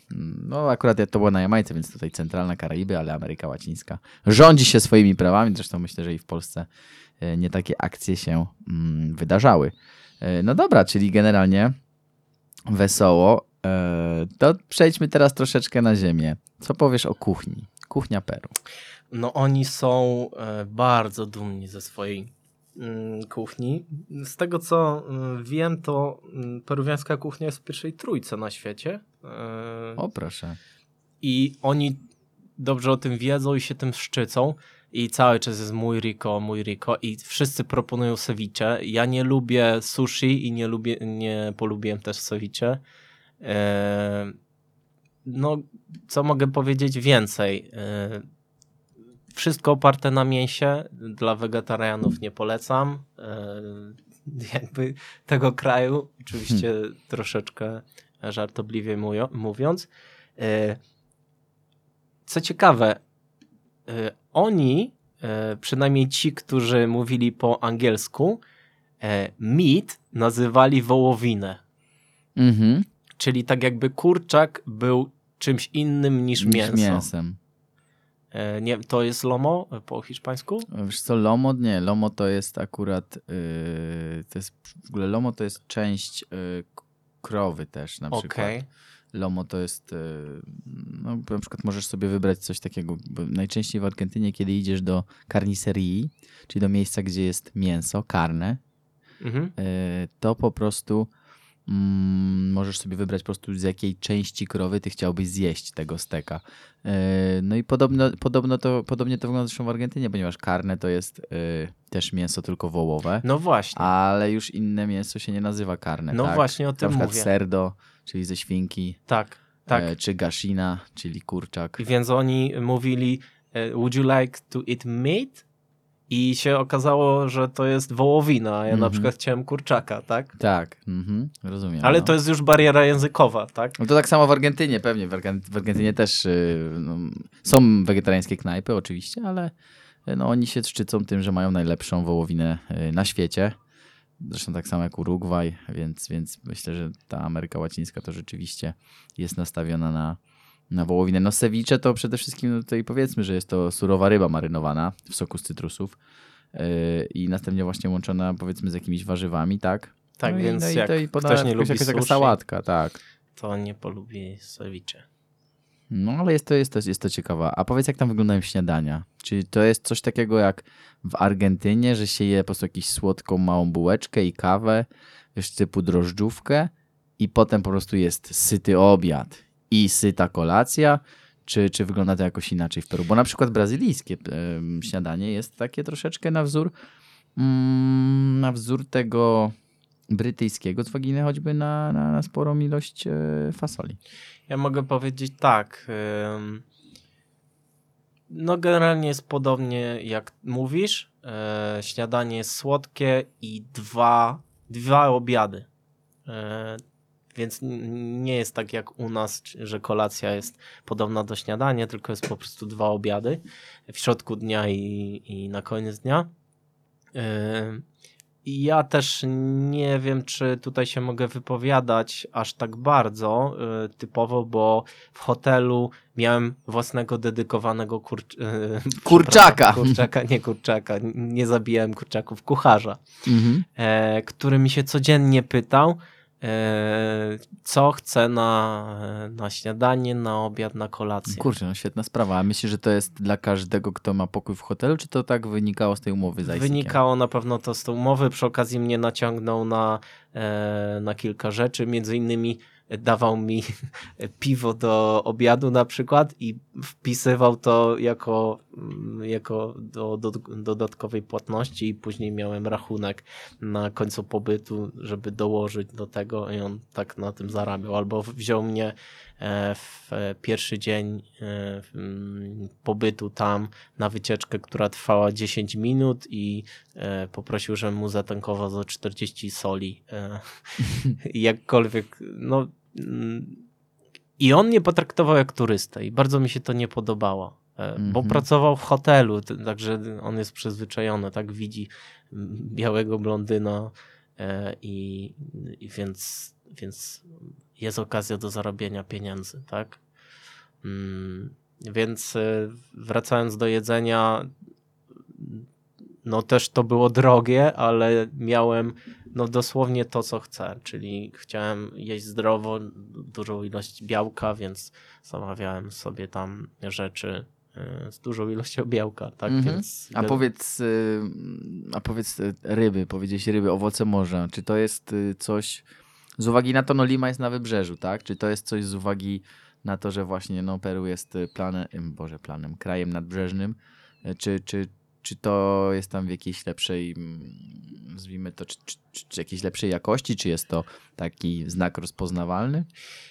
no akurat to było na Jamajce, więc tutaj centralna Karaiby, ale Ameryka Łacińska rządzi się swoimi prawami. Zresztą myślę, że i w Polsce e, nie takie akcje się mm, wydarzały. E, no dobra, czyli generalnie wesoło. E, to przejdźmy teraz troszeczkę na ziemię. Co powiesz o kuchni? Kuchnia Peru. No oni są e, bardzo dumni ze swojej mm, kuchni. Z tego co mm, wiem, to mm, peruwiańska kuchnia jest w pierwszej trójce na świecie. O proszę. I oni dobrze o tym wiedzą i się tym szczycą i cały czas jest mój Rico, mój Rico i wszyscy proponują ceviche. Ja nie lubię sushi i nie lubię, nie polubiłem też ceviche. Eee, no, co mogę powiedzieć więcej? Eee, wszystko oparte na mięsie. Dla wegetarianów nie polecam. Eee, jakby tego kraju, oczywiście hmm. troszeczkę żartobliwie mówiąc. Co ciekawe, e, oni, e, przynajmniej ci, którzy mówili po angielsku, e, meat nazywali wołowinę. Mhm. Czyli tak jakby kurczak był czymś innym niż, niż mięso. mięsem. E, nie, to jest lomo po hiszpańsku? Wiesz co, lomo? Nie, lomo to jest akurat, yy, to jest, w ogóle lomo to jest część yy, krowy też na przykład. Okej. Lomo to jest, yy, no na przykład możesz sobie wybrać coś takiego, najczęściej w Argentynie, kiedy idziesz do carnicerii, czyli do miejsca, gdzie jest mięso, karne, Mhm. yy, to po prostu mm, możesz sobie wybrać po prostu z jakiej części krowy ty chciałbyś zjeść tego steka. Yy, No i podobno, podobno to, podobnie to wygląda zresztą w Argentynie, ponieważ karne to jest yy, też mięso tylko wołowe, No właśnie. ale już inne mięso się nie nazywa karne. no tak? właśnie o Na tym przykład mówię. serdo, czyli ze świnki, Tak, tak. e, czy gaszina, czyli kurczak. I więc oni mówili, e, would you like to eat meat? I się okazało, że to jest wołowina, ja na Mhm. przykład chciałem kurczaka, tak? Tak, mhm, rozumiem. Ale no. to jest już bariera językowa, tak? No to tak samo w Argentynie pewnie. W, Argen- w Argentynie też y, no, są wegetariańskie knajpy oczywiście, ale no, oni się szczycą tym, że mają najlepszą wołowinę na świecie. Zresztą tak samo jak Urugwaj, więc, więc myślę, że ta Ameryka Łacińska to rzeczywiście jest nastawiona na, na wołowinę. No ceviche to przede wszystkim, no tutaj powiedzmy, że jest to surowa ryba marynowana w soku z cytrusów y, i następnie właśnie łączona powiedzmy z jakimiś warzywami, tak? Tak, no i, więc no i jak to i ktoś nie lubi jakaś taka sushi, sałatka, tak. to nie polubi ceviche. No ale jest to, jest, to, jest to ciekawe. A powiedz, jak tam wyglądają śniadania? Czy to jest coś takiego jak w Argentynie, że się je po prostu jakąś słodką małą bułeczkę i kawę, wiesz, typu drożdżówkę i potem po prostu jest syty obiad i syta kolacja? Czy, czy wygląda to jakoś inaczej w Peru? Bo na przykład brazylijskie em, śniadanie jest takie troszeczkę na wzór mm, na wzór tego brytyjskiego, z uwagi na choćby na, na, na sporą ilość e, fasoli. Ja mogę powiedzieć tak. No, generalnie jest podobnie jak mówisz. E, Śniadanie jest słodkie i dwa, dwa obiady. E, Więc nie jest tak jak u nas, że kolacja jest podobna do śniadania, tylko jest po prostu dwa obiady w środku dnia i, i na koniec dnia. I ja też nie wiem, czy tutaj się mogę wypowiadać aż tak bardzo y, typowo, bo w hotelu miałem własnego dedykowanego kurcz... y, Kurczaka. Kurczaka, nie kurczaka. Nie zabijałem kurczaków, kucharza, Mhm. e, który mi się codziennie pytał, co chce na, na śniadanie, na obiad, na kolację. Kurczę, no świetna sprawa. A myślisz, że to jest dla każdego, kto ma pokój w hotelu, czy to tak wynikało z tej umowy z? Wynikało na pewno to z tej umowy. Przy okazji mnie naciągnął na, e, na kilka rzeczy. Między innymi dawał mi piwo do obiadu na przykład i wpisywał to jako, jako do, do, dodatkowej płatności i później miałem rachunek na końcu pobytu, żeby dołożyć do tego i on tak na tym zarabiał. Albo wziął mnie e, w e, pierwszy dzień e, mm, pobytu tam na wycieczkę, która trwała 10 minut i poprosił, żebym mu zatankował za 40 soli. Jakkolwiek, no mm, i on mnie potraktował jak turystę i bardzo mi się to nie podobało. E, Bo Mhm. pracował w hotelu, także on jest przyzwyczajony, tak widzi białego blondyna e, i, i więc, więc jest okazja do zarabiania pieniędzy, tak? Mm, Więc e, wracając do jedzenia, no też to było drogie, ale miałem no dosłownie to, co chcę, czyli chciałem jeść zdrowo, dużą ilość białka, więc zamawiałem sobie tam rzeczy z dużą ilością białka, tak, Mhm. więc... A powiedz, y, a powiedz y, ryby, powiedziałeś ryby, owoce morza. Czy to jest y, coś, z uwagi na to, no Lima jest na wybrzeżu, tak? Czy to jest coś z uwagi na to, że właśnie no, Peru jest planem, boże, planem, krajem nadbrzeżnym? Czy, czy, czy to jest tam w jakiejś lepszej, mm, nazwijmy to, czy, czy, czy, jakiejś lepszej jakości, czy jest to taki znak rozpoznawalny?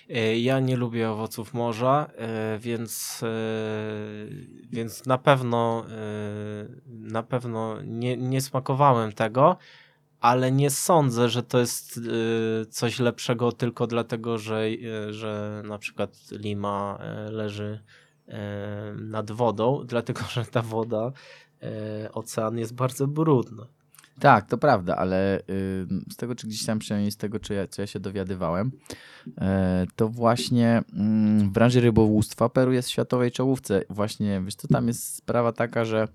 E, Ja nie lubię owoców morza, e, więc, e, więc na pewno na pewno nie, nie smakowałem tego, ale nie sądzę, że to jest coś lepszego tylko dlatego, że, że na przykład Lima leży nad wodą, dlatego że ta woda, ocean jest bardzo brudny. Tak, to prawda, ale z tego, czy gdzieś tam przynajmniej z tego, czy ja, co ja się dowiadywałem, y, to właśnie y, w branży rybołówstwa Peru jest w światowej czołówce. Właśnie, wiesz co, tam jest sprawa taka, że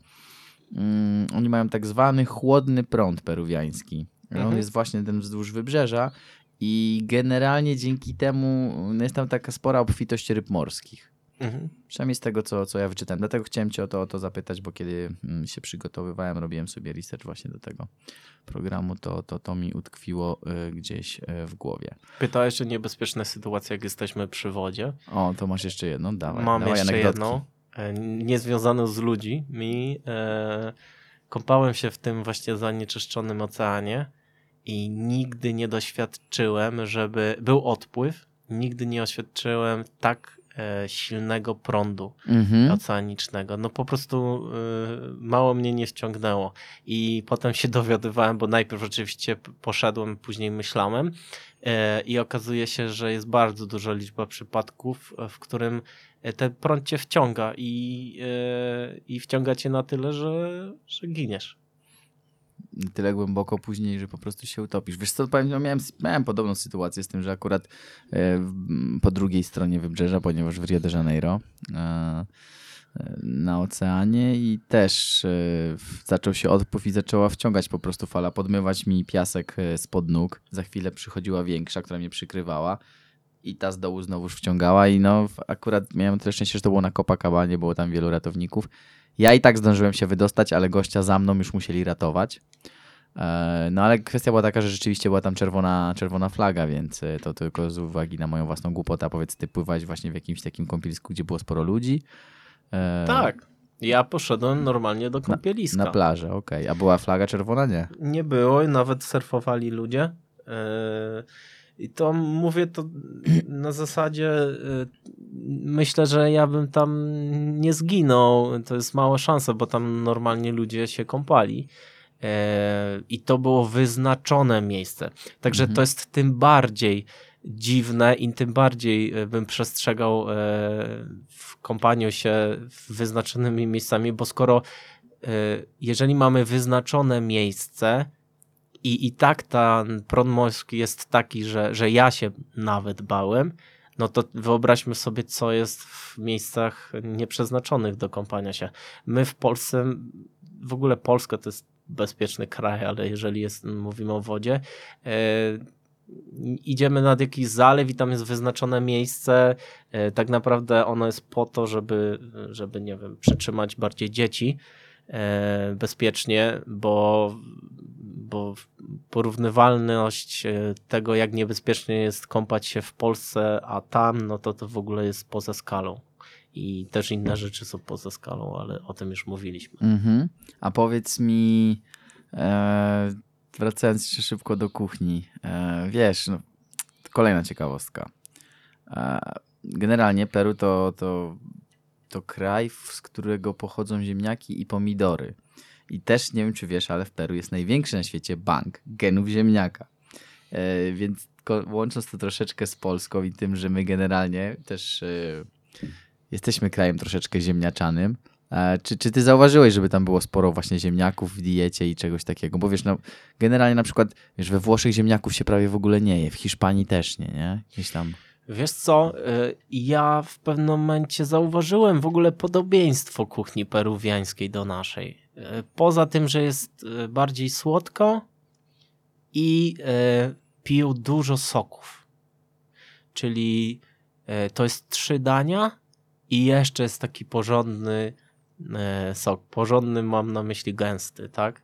mm, oni mają tak zwany chłodny prąd peruwiański. Mhm. On jest właśnie ten wzdłuż wybrzeża i generalnie dzięki temu no, jest tam taka spora obfitość ryb morskich. Mhm. Przynajmniej z tego, co, co ja wyczytałem. Dlatego chciałem cię o to, o to zapytać, bo kiedy mm, się przygotowywałem, robiłem sobie research właśnie do tego programu, to, to, to mi utkwiło y, gdzieś y, w głowie. Pytałeś o niebezpieczne sytuacje, jak jesteśmy przy wodzie. O, to masz jeszcze jedną? Dawaj, Mam dawaj jeszcze jedną, e, niezwiązaną z ludzi. Mi e, kąpałem się w tym właśnie zanieczyszczonym oceanie i nigdy nie doświadczyłem, żeby był odpływ, nigdy nie doświadczyłem tak silnego prądu mhm. oceanicznego. No po prostu e, mało mnie nie ściągnęło. I potem się dowiadywałem, bo najpierw oczywiście poszedłem, później myślałem e, i okazuje się, że jest bardzo duża liczba przypadków, w którym ten prąd cię wciąga i, i wciąga cię na tyle, że, że giniesz tyle głęboko później, że po prostu się utopisz. Wiesz co, powiem, no miałem, miałem podobną sytuację z tym, że akurat e, po drugiej stronie wybrzeża, ponieważ w Rio de Janeiro e, na oceanie i też e, zaczął się odpływ i zaczęła wciągać po prostu fala, podmywać mi piasek spod nóg. Za chwilę przychodziła większa, która mnie przykrywała i ta z dołu znowuż wciągała i no akurat miałem tyle szczęście, że to było na Copacabanie, było tam wielu ratowników ja i tak zdążyłem się wydostać, ale gościa za mną już musieli ratować. E, no ale kwestia była taka, że rzeczywiście była tam czerwona, czerwona flaga, więc e, to tylko z uwagi na moją własną głupotę, powiedz ty pływać właśnie w jakimś takim kąpielisku, gdzie było sporo ludzi. E, tak. Ja poszedłem normalnie do kąpieliska. Na, na plażę, okej. Okay. A była flaga czerwona? Nie. Nie było i nawet surfowali ludzie. I to mówię to na zasadzie myślę, że ja bym tam nie zginął. To jest mała szansa, bo tam normalnie ludzie się kąpali. E, I to było wyznaczone miejsce. Także mhm. to jest tym bardziej dziwne i tym bardziej e, bym przestrzegał e, w kąpaniu się wyznaczonymi miejscami, bo skoro jeżeli mamy wyznaczone miejsce, i, i tak ten prąd morski jest taki, że, że ja się nawet bałem, no to wyobraźmy sobie, co jest w miejscach nieprzeznaczonych do kąpania się. My w Polsce, w ogóle Polska to jest bezpieczny kraj, ale jeżeli jest, mówimy o wodzie, e, idziemy nad jakiś zalew i tam jest wyznaczone miejsce, e, tak naprawdę ono jest po to, żeby, żeby nie wiem, przytrzymać bardziej dzieci e, bezpiecznie, bo bo porównywalność e, tego, jak niebezpiecznie jest kąpać się w Polsce, a tam, no to to w ogóle jest poza skalą. I też inne rzeczy są poza skalą, ale o tym już mówiliśmy. Mhm. A powiedz mi, e, wracając jeszcze szybko do kuchni, e, wiesz, no, kolejna ciekawostka. E, generalnie Peru to, to, to kraj, z którego pochodzą ziemniaki i pomidory. I też nie wiem, czy wiesz, ale w Peru jest największy na świecie bank genów ziemniaka. E, więc łącząc to troszeczkę z Polską i tym, że my generalnie też e, jesteśmy krajem troszeczkę ziemniaczanym, e, czy, czy ty zauważyłeś, żeby tam było sporo właśnie ziemniaków w diecie i czegoś takiego? Bo wiesz, no, generalnie na przykład wiesz, we Włoszech ziemniaków się prawie w ogóle nie je, w Hiszpanii też nie, nie? Gdzieś tam... Wiesz co, y, ja w pewnym momencie zauważyłem w ogóle podobieństwo kuchni peruwiańskiej do naszej. Y, poza tym, że jest y, bardziej słodko i piją dużo soków. Czyli to jest trzy dania i jeszcze jest taki porządny sok. Porządny mam na myśli gęsty, tak?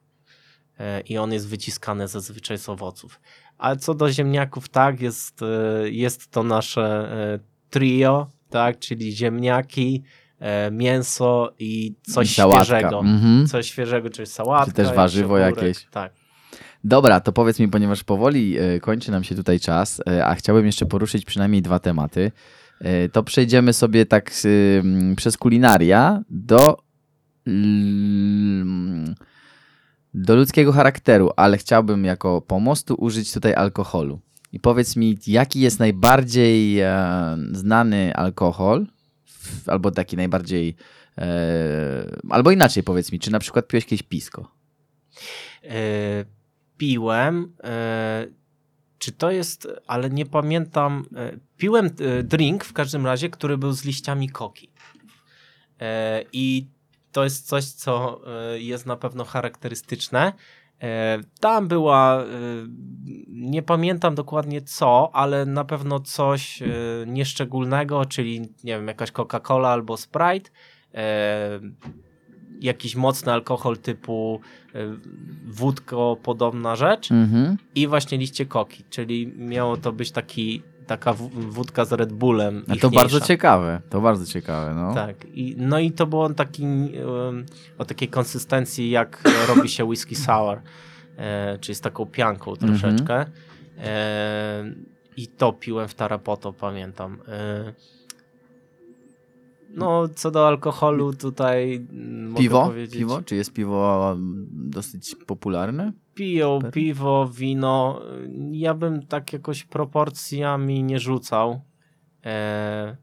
I on jest wyciskany zazwyczaj z owoców. A co do ziemniaków, tak, jest, e, jest to nasze e, trio, tak, czyli ziemniaki, e, mięso i coś Sałatka. świeżego. Mhm. Coś świeżego, czyli sałatka. Czy też warzywo jakieś. Tak. Dobra, to powiedz mi, ponieważ powoli kończy nam się tutaj czas, a chciałbym jeszcze poruszyć przynajmniej dwa tematy, to przejdziemy sobie tak przez kulinaria do do ludzkiego charakteru, ale chciałbym jako pomostu użyć tutaj alkoholu. I powiedz mi, jaki jest najbardziej e, znany alkohol, albo taki najbardziej, e, albo inaczej powiedz mi, czy na przykład piłeś kiedyś pisko? piłem, czy to jest, ale nie pamiętam, piłem drink w każdym razie, który był z liściami koki. I to jest coś, co jest na pewno charakterystyczne. E, tam była, e, nie pamiętam dokładnie co, ale na pewno coś e, nieszczególnego, czyli nie wiem, jakaś Coca-Cola albo Sprite, jakiś mocny alkohol typu wódko podobna rzecz mhm. i właśnie liście koki, czyli miało to być taki taka wódka z Red Bullem. A to bardzo ciekawe, to bardzo ciekawe. No. Tak, I, no i to było taki, o takiej konsystencji, jak robi się whisky sour, e, czyli z taką pianką mhm. troszeczkę. Mm -hmm. e, I to piłem w Tarapoto, pamiętam. E, no, co do alkoholu tutaj Piwo? Piwo? Czy jest piwo dosyć popularne? Piją piwo, wino. Ja bym tak jakoś proporcjami nie rzucał. E...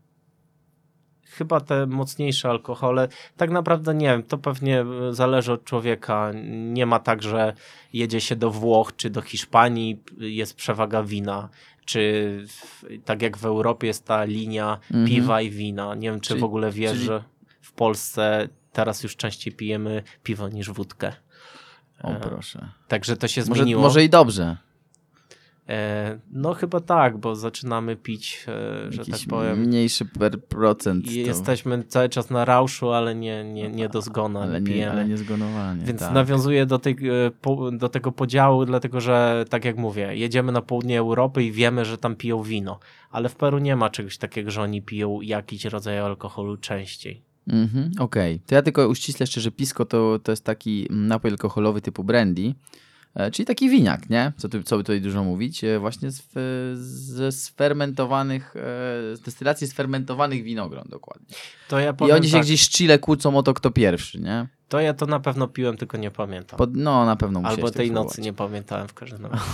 Chyba te mocniejsze alkohole, tak naprawdę nie wiem, to pewnie zależy od człowieka. Nie ma tak, że jedzie się do Włoch czy do Hiszpanii, jest przewaga wina czy w, tak jak w Europie jest ta linia mm -hmm. piwa i wina. Nie wiem, czy czyli, w ogóle wiesz, czyli... że w Polsce teraz już częściej pijemy piwo niż wódkę. O proszę. Także to się może, zmieniło. Może i dobrze. E, no chyba tak, bo zaczynamy pić, e, że Jakiś tak powiem. Mniejszy per procent. I jesteśmy cały czas na rauszu, ale nie, nie, nie do zgona. Ale nie, ale nie zgonowanie. Więc tak. nawiązuję do, tej, e, do tego podziału, dlatego że tak jak mówię, jedziemy na południe Europy i wiemy, że tam piją wino, ale w Peru nie ma czegoś takiego, że oni piją jakiś rodzaj alkoholu częściej. Mhm, Okej, okay. to ja tylko uściślę jeszcze, że pisco to, to jest taki napój alkoholowy typu brandy, E, czyli taki winiak, nie? Co, tu, co by tutaj dużo mówić? E, właśnie z, ze sfermentowanych, e, z destylacji sfermentowanych winogron dokładnie. To ja I oni się tak. gdzieś z Chile kłócą o to, kto pierwszy, nie? To ja to na pewno piłem, tylko nie pamiętam. Pod, no, na pewno Albo tej nocy nie pamiętałem w każdym razie.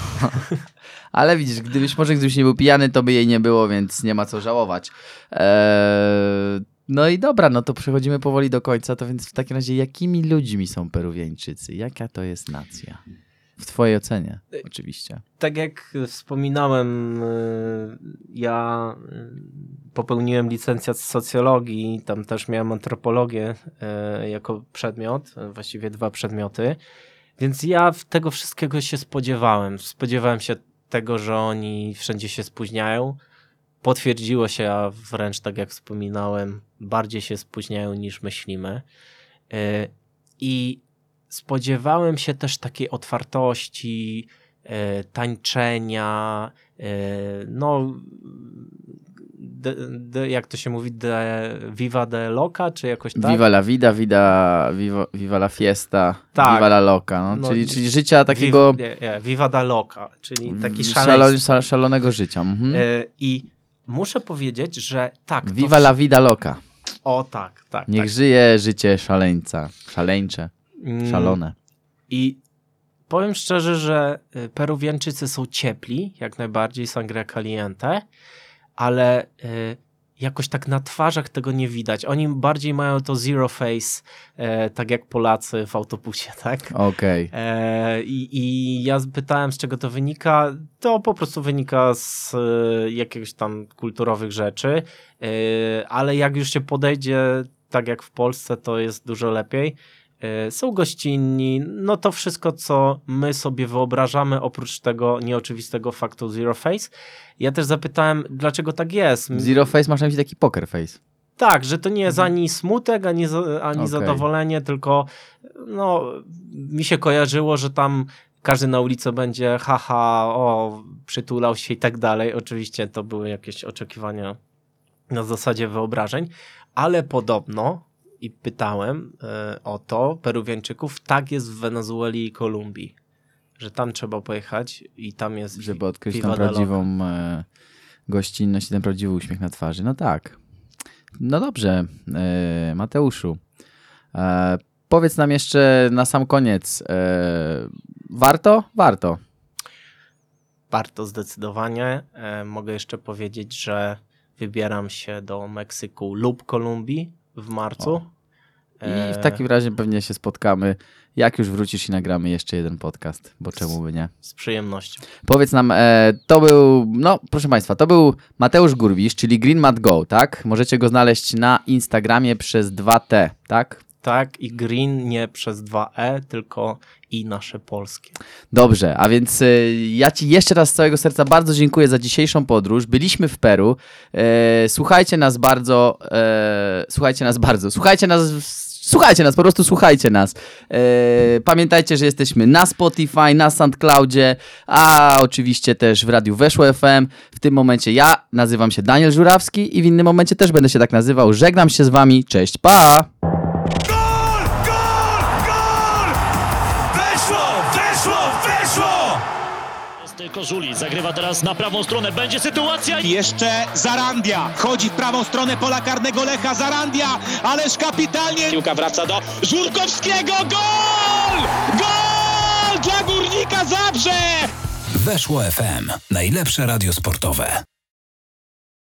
Ale widzisz, gdybyś może gdybyś nie był pijany, to by jej nie było, więc nie ma co żałować. Eee, no i dobra, no to przechodzimy powoli do końca. To więc w takim razie, jakimi ludźmi są Peruwieńczycy? Jaka to jest nacja? W Twojej ocenie, y, oczywiście. Tak jak wspominałem, y, ja y, popełniłem licencjat z socjologii, tam też miałem antropologię jako przedmiot, właściwie dwa przedmioty. Więc ja tego wszystkiego się spodziewałem. Spodziewałem się tego, że oni wszędzie się spóźniają. Potwierdziło się, a wręcz tak jak wspominałem, bardziej się spóźniają niż myślimy. I spodziewałem się też takiej otwartości, e, tańczenia, e, no de, de, jak to się mówi, de, viva de loca, czy jakoś tak? Viva la vida, vida, viva, viva la fiesta, tak. viva la loca, no, no czyli, czyli życia takiego... Viva, nie, nie, viva da loca, czyli taki szalo, szalonego życia. Mhm. E, I muszę powiedzieć, że tak... Viva la vida loca. O tak, tak. Niech tak. żyje życie szaleńca, szaleńcze. Mm. Szalone. I powiem szczerze, że y, Peruwianczycy są ciepli, jak najbardziej sangria caliente, ale y, jakoś tak na twarzach tego nie widać. Oni bardziej mają to zero face, e, tak jak Polacy w autobusie, tak? Okej. Okay. E, i, I ja pytałem, z czego to wynika. To po prostu wynika z e, jakiegoś tam kulturowych rzeczy, e, ale jak już się podejdzie, tak jak w Polsce, to jest dużo lepiej. E, są gościnni, no to wszystko, co my sobie wyobrażamy, oprócz tego nieoczywistego faktu Zero Face. Ja też zapytałem, dlaczego tak jest. Zero Face masz na myśli taki poker face. Tak, że to nie jest mhm. ani smutek, ani, ani okay. zadowolenie, tylko no, mi się kojarzyło, że tam każdy na ulicy będzie haha, o, przytulał się i tak dalej. Oczywiście to były jakieś oczekiwania na zasadzie wyobrażeń, ale podobno i pytałem e, o to Peruwiańczyków, tak jest w Wenezueli i Kolumbii, że tam trzeba pojechać i tam jest Żeby odkryć tą prawdziwą e, gościnność i ten prawdziwy uśmiech na twarzy. No tak. No dobrze, e, Mateuszu. Powiedz nam jeszcze na sam koniec, warto? Warto. Warto zdecydowanie. Mogę jeszcze powiedzieć, że wybieram się do Meksyku lub Kolumbii w marcu. O. I w takim razie pewnie się spotkamy, jak już wrócisz i nagramy jeszcze jeden podcast, bo czemu by nie. Z przyjemnością. Powiedz nam, e, to był, no proszę Państwa, to był Mateusz Gurbisz, czyli Green Mat Go, tak? Możecie go znaleźć na Instagramie przez 2T, tak? Tak, i green nie przez 2E, tylko i nasze polskie. Dobrze, a więc e, ja Ci jeszcze raz z całego serca bardzo dziękuję za dzisiejszą podróż. Byliśmy w Peru. E, słuchajcie nas bardzo, e, słuchajcie nas bardzo, słuchajcie nas, słuchajcie nas, po prostu słuchajcie nas. E, pamiętajcie, że jesteśmy na Spotify, na SoundCloudzie, a oczywiście też w Radiu Weszło FM. W tym momencie ja nazywam się Daniel Żurawski i w innym momencie też będę się tak nazywał. Żegnam się z Wami, cześć, pa! Kożuli, zagrywa teraz na prawą stronę, będzie sytuacja i Jeszcze Zarandia wchodzi w prawą stronę pola karnego Lecha Zarandia, ależ kapitalnie piłka wraca do Żurkowskiego, gol! Gol dla Górnika Zabrze! Weszło FM. Najlepsze radio sportowe.